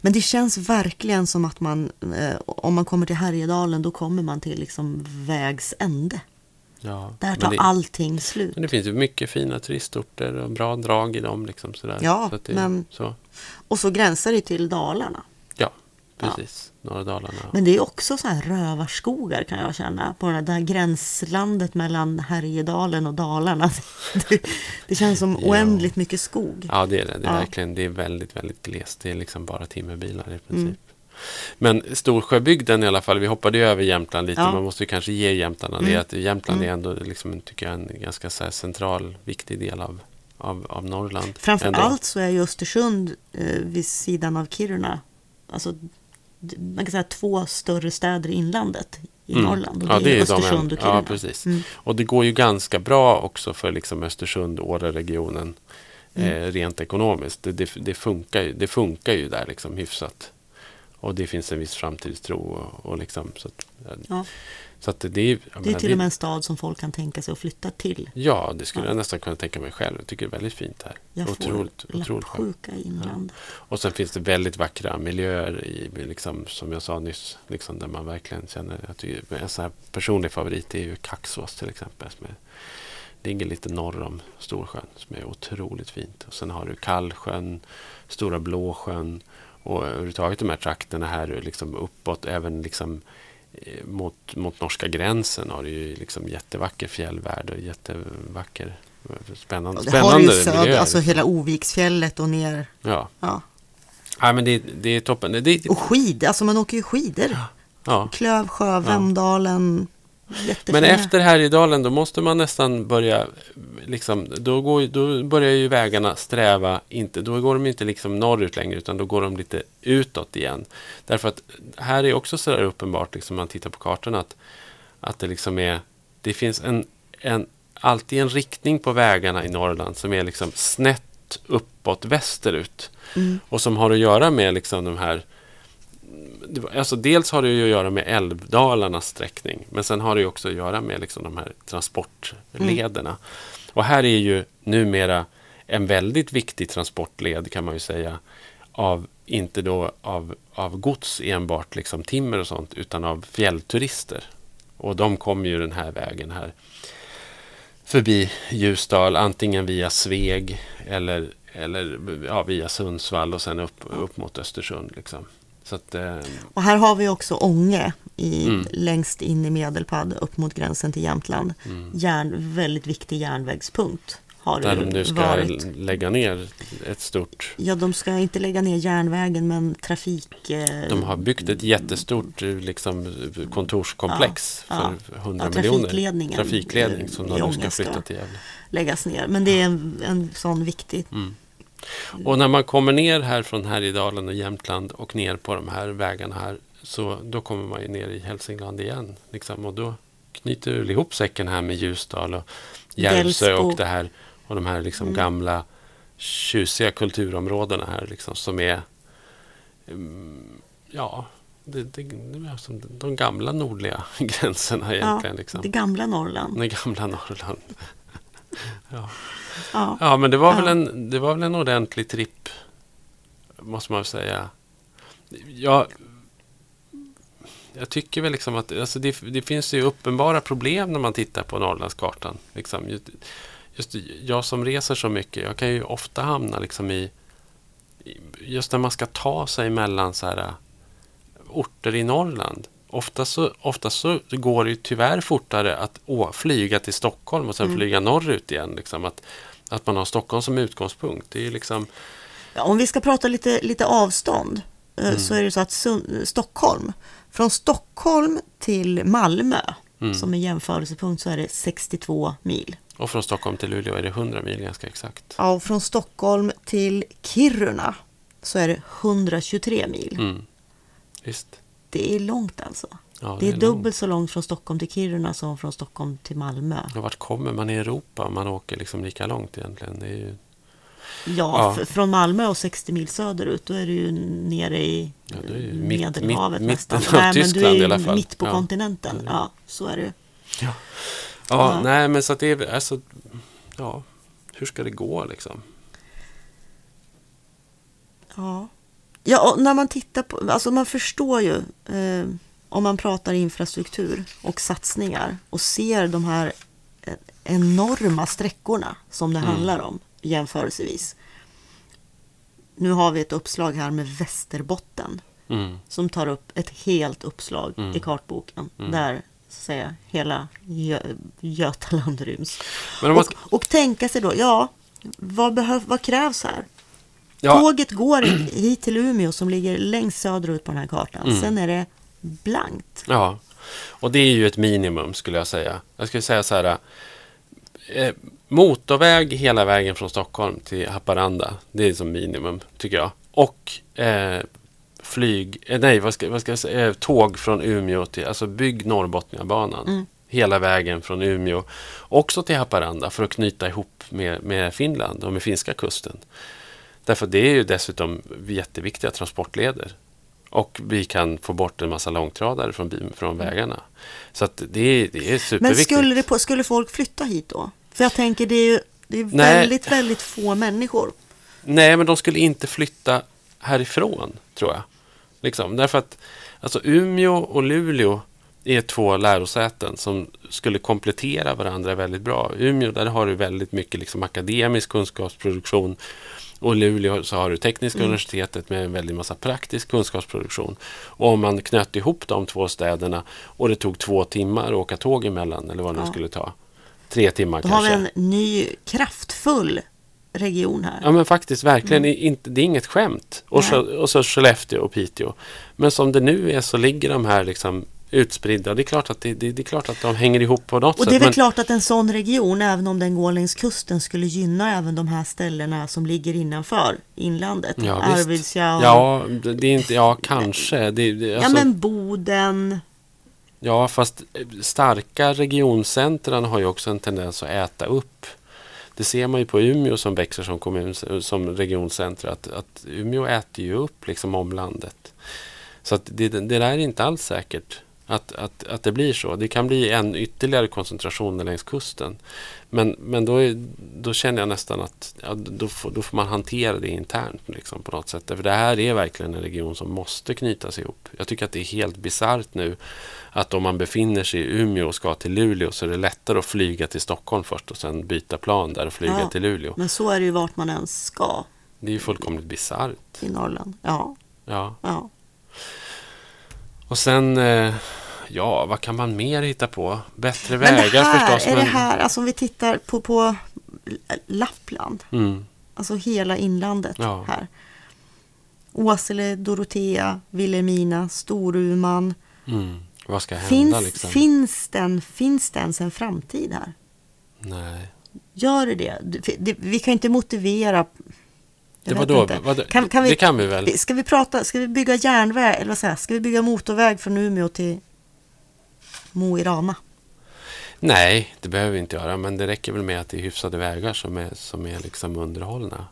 Men det känns verkligen som att man, eh, om man kommer till Härjedalen, då kommer man till liksom vägs ände. Ja, Där tar det, allting slut. men det finns ju mycket fina turistorter och bra drag i dem. Liksom, sådär. Ja, så det, men- Så, Och så gränsar det till Dalarna. ja, Ja. precis. Norra Dalarna. Men det är också så här rövarskogar kan jag känna. På det där gränslandet mellan Härjedalen och Dalarna. Det, det känns som Ja. oändligt mycket skog. Ja, det är det. Det är Ja. verkligen det är väldigt, väldigt glest. Det är liksom bara timmerbilar i princip. Mm. Men Storsjöbygden i alla fall, vi hoppade ju över Jämtland lite. Ja. Man måste ju kanske ge jämtarna Mm. det. Att Jämtland Mm. är ändå, liksom, tycker jag, en ganska så central, viktig del av, av, av Norrland. Framför ändå. allt så är ju Östersund eh, vid sidan av Kiruna. Alltså, man kan säga två större städer i inlandet i Mm. Norrland. Och Ja, det är de Östersund en- och Kiruna. Ja, precis. Mm. Och det går ju ganska bra också för liksom Östersund-Åre-regionen. Mm. Eh, rent ekonomiskt. Det, det, det, funkar ju, det funkar ju där liksom hyfsat. Och det finns en viss framtidstro. Och, och liksom, så att, Ja. så att det, är, Det är till och med en stad som folk kan tänka sig att flytta till. Ja, det skulle Ja. jag nästan kunna tänka mig själv. Jag tycker det är väldigt fint här. Jag får otroligt, skönt. läppsjuka i inlandet. Och sen finns det väldigt vackra miljöer i, liksom, som jag sa nyss, liksom, där man verkligen känner, jag tycker, en sån här personlig favorit är ju Kaxås till exempel. Som är, ligger lite norr om Storsjön, som är otroligt fint. Och sen har du Kallsjön, Stora Blåsjön och överhuvudtaget de här trakterna här liksom uppåt, även liksom eh, mot, mot norska gränsen har du ju liksom jättevacker fjällvärld och jättevacker spännande, Och det har spännande ju söder, miljö. alltså hela Oviksfjället och ner. Ja, Ja. ja men det, det är toppen. Det, det, Och skidor, alltså man åker ju skidor. ja. Klövsjö, Vemdalen. Jättefina. Men efter Härjedalen då måste man nästan börja, liksom, då, går, då börjar ju vägarna sträva, inte, då går de inte liksom norrut längre utan då går de lite utåt igen. Därför att här är också så där uppenbart, liksom, om man tittar på kartan, att, att det liksom är, det finns en, en alltid en riktning på vägarna i Norrland som är liksom snett uppåt västerut. Mm. Och som har att göra med liksom de här Alltså dels har det ju att göra med älvdalarnas sträckning men sen har det också att göra med liksom de här transportlederna. Och här är ju numera en väldigt viktig transportled kan man ju säga av, inte då av, av gods enbart, liksom timmer och sånt, utan av fjällturister. Och de kommer ju den här vägen här förbi Ljusdal, antingen via Sveg eller, eller ja, via Sundsvall och sen upp, upp mot Östersund. Liksom. Att, eh, Och här har vi också Ånge i, Mm. längst in i Medelpad upp mot gränsen till Jämtland. Järn, väldigt viktig järnvägspunkt har där de nu ska varit. lägga ner ett stort... Ja, de ska inte lägga ner järnvägen men trafik... Eh, De har byggt ett jättestort eh, liksom, kontorskomplex Ja, ja. för 100 Ja, miljoner. trafikledningen, Trafikledning som de nu ska- flytta till Gävle. läggas ner. Men det är en, en sån viktig... Mm. Och när man kommer ner här från Härjedalen och Jämtland och ner på de här vägarna här så då kommer man ju ner i Hälsingland igen. Liksom, och då knyter du ihop säcken här med Ljusdal och Järvsö och det här och de här liksom gamla tjusiga kulturområdena här liksom, som är mm, ja, det, det, det är som de gamla nordliga gränserna egentligen. liksom. det gamla Norrland. Det gamla Norrland. ja. Ja. Ja, men det var, väl en, det var väl en ordentlig tripp, måste man väl säga. Jag, jag tycker väl liksom att alltså det, det finns ju uppenbara problem när man tittar på Norrlandskartan. Liksom. Just, just jag som reser så mycket, jag kan ju ofta hamna liksom i, just när man ska ta sig mellan så här, orter i Norrland. Ofta så, ofta så går det ju tyvärr fortare att å, flyga till Stockholm och sen Mm. flyga norrut igen. Liksom. Att, att man har Stockholm som utgångspunkt. Det är liksom, Ja, om vi ska prata lite, lite avstånd eh, Mm. så är det så att Sun- Stockholm, från Stockholm till Malmö Mm. som en jämförelsepunkt så är det 62 mil. och från Stockholm till Luleå är det 100 mil ganska exakt. Ja, och från Stockholm till Kiruna så är det 123 mil. Mm. Visst. Det är långt alltså. Ja, det är långt. dubbelt så långt från Stockholm till Kiruna som från Stockholm till Malmö. Och vart kommer man i Europa om man åker liksom lika långt egentligen? Det är ju, Ja, Ja. från Malmö och 60 mil söderut då är du ju nere i Ja, det är ju Medelhavet mitt- nästan. mitten av Nej, men du Tyskland är i alla fall. mitt på Ja. kontinenten. Ja, det är- Ja, så är det. ja, Ja. nej men så att det är alltså, ja, hur ska det gå liksom? Ja, ja när man tittar på, alltså man förstår ju eh, om man pratar infrastruktur och satsningar och ser de här eh, enorma sträckorna som det Mm. handlar om jämförelsevis. Nu har vi ett uppslag här med Västerbotten Mm. som tar upp ett helt uppslag Mm. i kartboken Mm. där så säga, hela Gö- Götaland ryms. Man Och, ska, och tänka sig då, ja, vad, behöv, vad krävs här? Ja, Tåget går hit till Umeå som ligger längst söderut på den här kartan. Mm. Sen är det blankt. ja, och det är ju ett minimum skulle jag säga. Jag skulle säga så här, eh, motorväg hela vägen från Stockholm till Haparanda. Det är som minimum tycker jag. Och eh, flyg, eh, nej vad ska, vad ska jag säga, eh, tåg från Umeå till, alltså bygg Norrbotniabanan. Mm. Hela vägen från Umeå. Också till Haparanda för att knyta ihop med, med Finland och med finska kusten. Därför det är ju dessutom jätteviktiga transportleder. Och vi kan få bort en massa långtradare från, från vägarna. Så att det, är, det är Men superviktigt. skulle, det på, skulle folk flytta hit då? För jag tänker det är ju det är Nej. väldigt, väldigt få människor. Nej, men de skulle inte flytta härifrån, tror jag. Liksom, därför att alltså, Umeå och Luleå är två lärosäten som skulle komplettera varandra väldigt bra. Umeå, där har du väldigt mycket liksom, akademisk kunskapsproduktion. Och i Luleå så har du Tekniska Mm. universitetet med en väldig massa praktisk kunskapsproduktion. Och om man knöt ihop de två städerna och det tog två timmar att åka tåg emellan, eller vad det Ja. skulle ta. Tre timmar Då har kanske. vi en ny kraftfull region här. Ja men faktiskt verkligen, inte, det är inget skämt. Och så, och så Skellefteå och Piteå. Men som det nu är så ligger de här liksom utspridda. Det är klart att, det, det, det är klart att de hänger ihop på något Och sätt. det är väl men, klart att en sån region, även om den går längs kusten, skulle gynna även de här ställena som ligger innanför inlandet. ja. Arvidsjaur, Ja, det är inte, ja kanske. Det, det, ja alltså, men Boden, Ja, fast eh, starka regioncentran har ju också en tendens att äta upp. Det ser man ju på Umeå som växer som, kommun, som regioncentra. Att, att Umeå äter ju upp liksom omlandet. Så det, det där är inte alls säkert att, att, att det blir så. Det kan bli en ytterligare koncentration längs kusten. Men, men då, är, då känner jag nästan att ja, då, får, då får man hantera det internt liksom, på något sätt. För det här är verkligen en region som måste knytas ihop. Jag tycker att det är helt bisarrt nu att om man befinner sig i Umeå och ska till Luleå så är det lättare att flyga till Stockholm först och sen byta plan där och flyga Ja, till Luleå. Men så är det ju vart man än ska Det är ju fullkomligt bisarrt. i Norrland. Ja, Ja. ja. Och sen, eh, ja, vad kan man mer hitta på? Bättre Men det vägar här, förstås. är det här, alltså om vi tittar på, på Lappland, Mm, alltså hela inlandet Ja. här. Åsele, Dorotea, Vilhelmina, Storuman. mm. Vad ska hända Finns, liksom? finns, den, finns det ens en framtid här? Nej. Gör det det? Det- det? Vi kan inte motivera... Det jag var vet då, inte. vadå? Kan, kan vi, det kan vi väl? Ska vi prata, ska vi bygga järnväg, eller vad säger ska vi bygga motorväg från Umeå till Mo i Rana? Nej, det behöver vi inte göra. Men det räcker väl med att det är hyfsade vägar som är, som är liksom underhållna.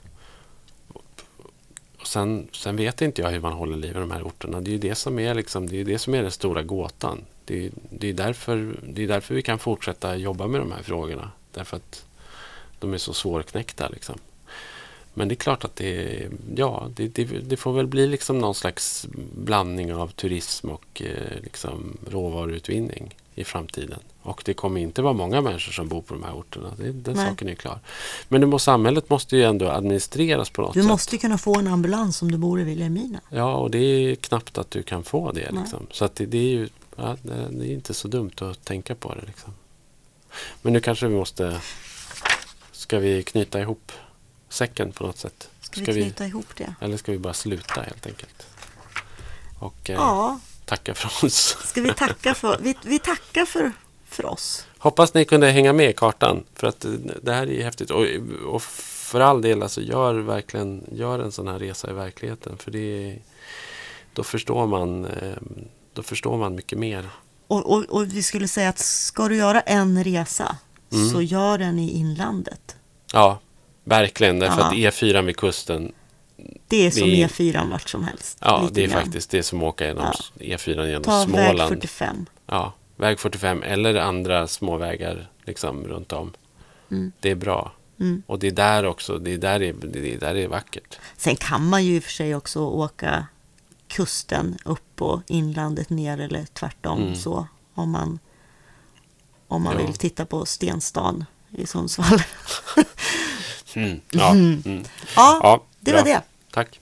Och sen, sen vet inte jag hur man håller liv i de här orterna. Det är ju det som är, liksom, det, är det, som är den stora gåtan. Det är, det, är därför, det är därför vi kan fortsätta jobba med de här frågorna. Därför att de är så svårknäckta. Liksom. Men det är klart att det, ja, det, det, det får väl bli liksom någon slags blandning av turism och eh, liksom råvaruutvinning i framtiden. Och det kommer inte vara många människor som bor på de här orterna. Det, den Nej. saken är klar. Men det må, samhället måste ju ändå administreras på något Du sätt. måste ju kunna få en ambulans om du bor i Vilhelmina. Ja, och det är knappt att du kan få det. Liksom. Så att det, det är ju ja, det är inte så dumt att tänka på det. Liksom. Men nu kanske vi måste... Ska vi knyta ihop säcken på något sätt? Ska, vi knyta ihop det? Eller ska vi bara sluta helt enkelt? Och eh, Ja, tacka för oss. ska vi tacka för... Vi, vi tackar för, för oss. Hoppas ni kunde hänga med i kartan. För att eh, det här är häftigt. Och, och för all del, alltså, gör, verkligen, gör en sån här resa i verkligheten. För det då, förstår man, eh, då förstår man mycket mer. Och, och, och vi skulle säga att ska du göra en resa Mm. så gör den i inlandet. Ja, verkligen. Därför Ja. att E4 vid kusten, Det är som Det är- E4 vart som helst. ja, det är grann. faktiskt det som åker genom Ja. E4 genom Ta väg Småland. 45. Ja, väg 45 eller andra småvägar liksom, runt om. Mm. Det är bra. Mm. Och det är där också, det är där det, det är, där det är vackert. Sen kan man ju i och för sig också åka kusten upp och inlandet ner eller tvärtom Mm. så om man, om man Ja. vill titta på Stenstan i Sundsvall. Mm. Ja, mm. ja, det var det. Tack.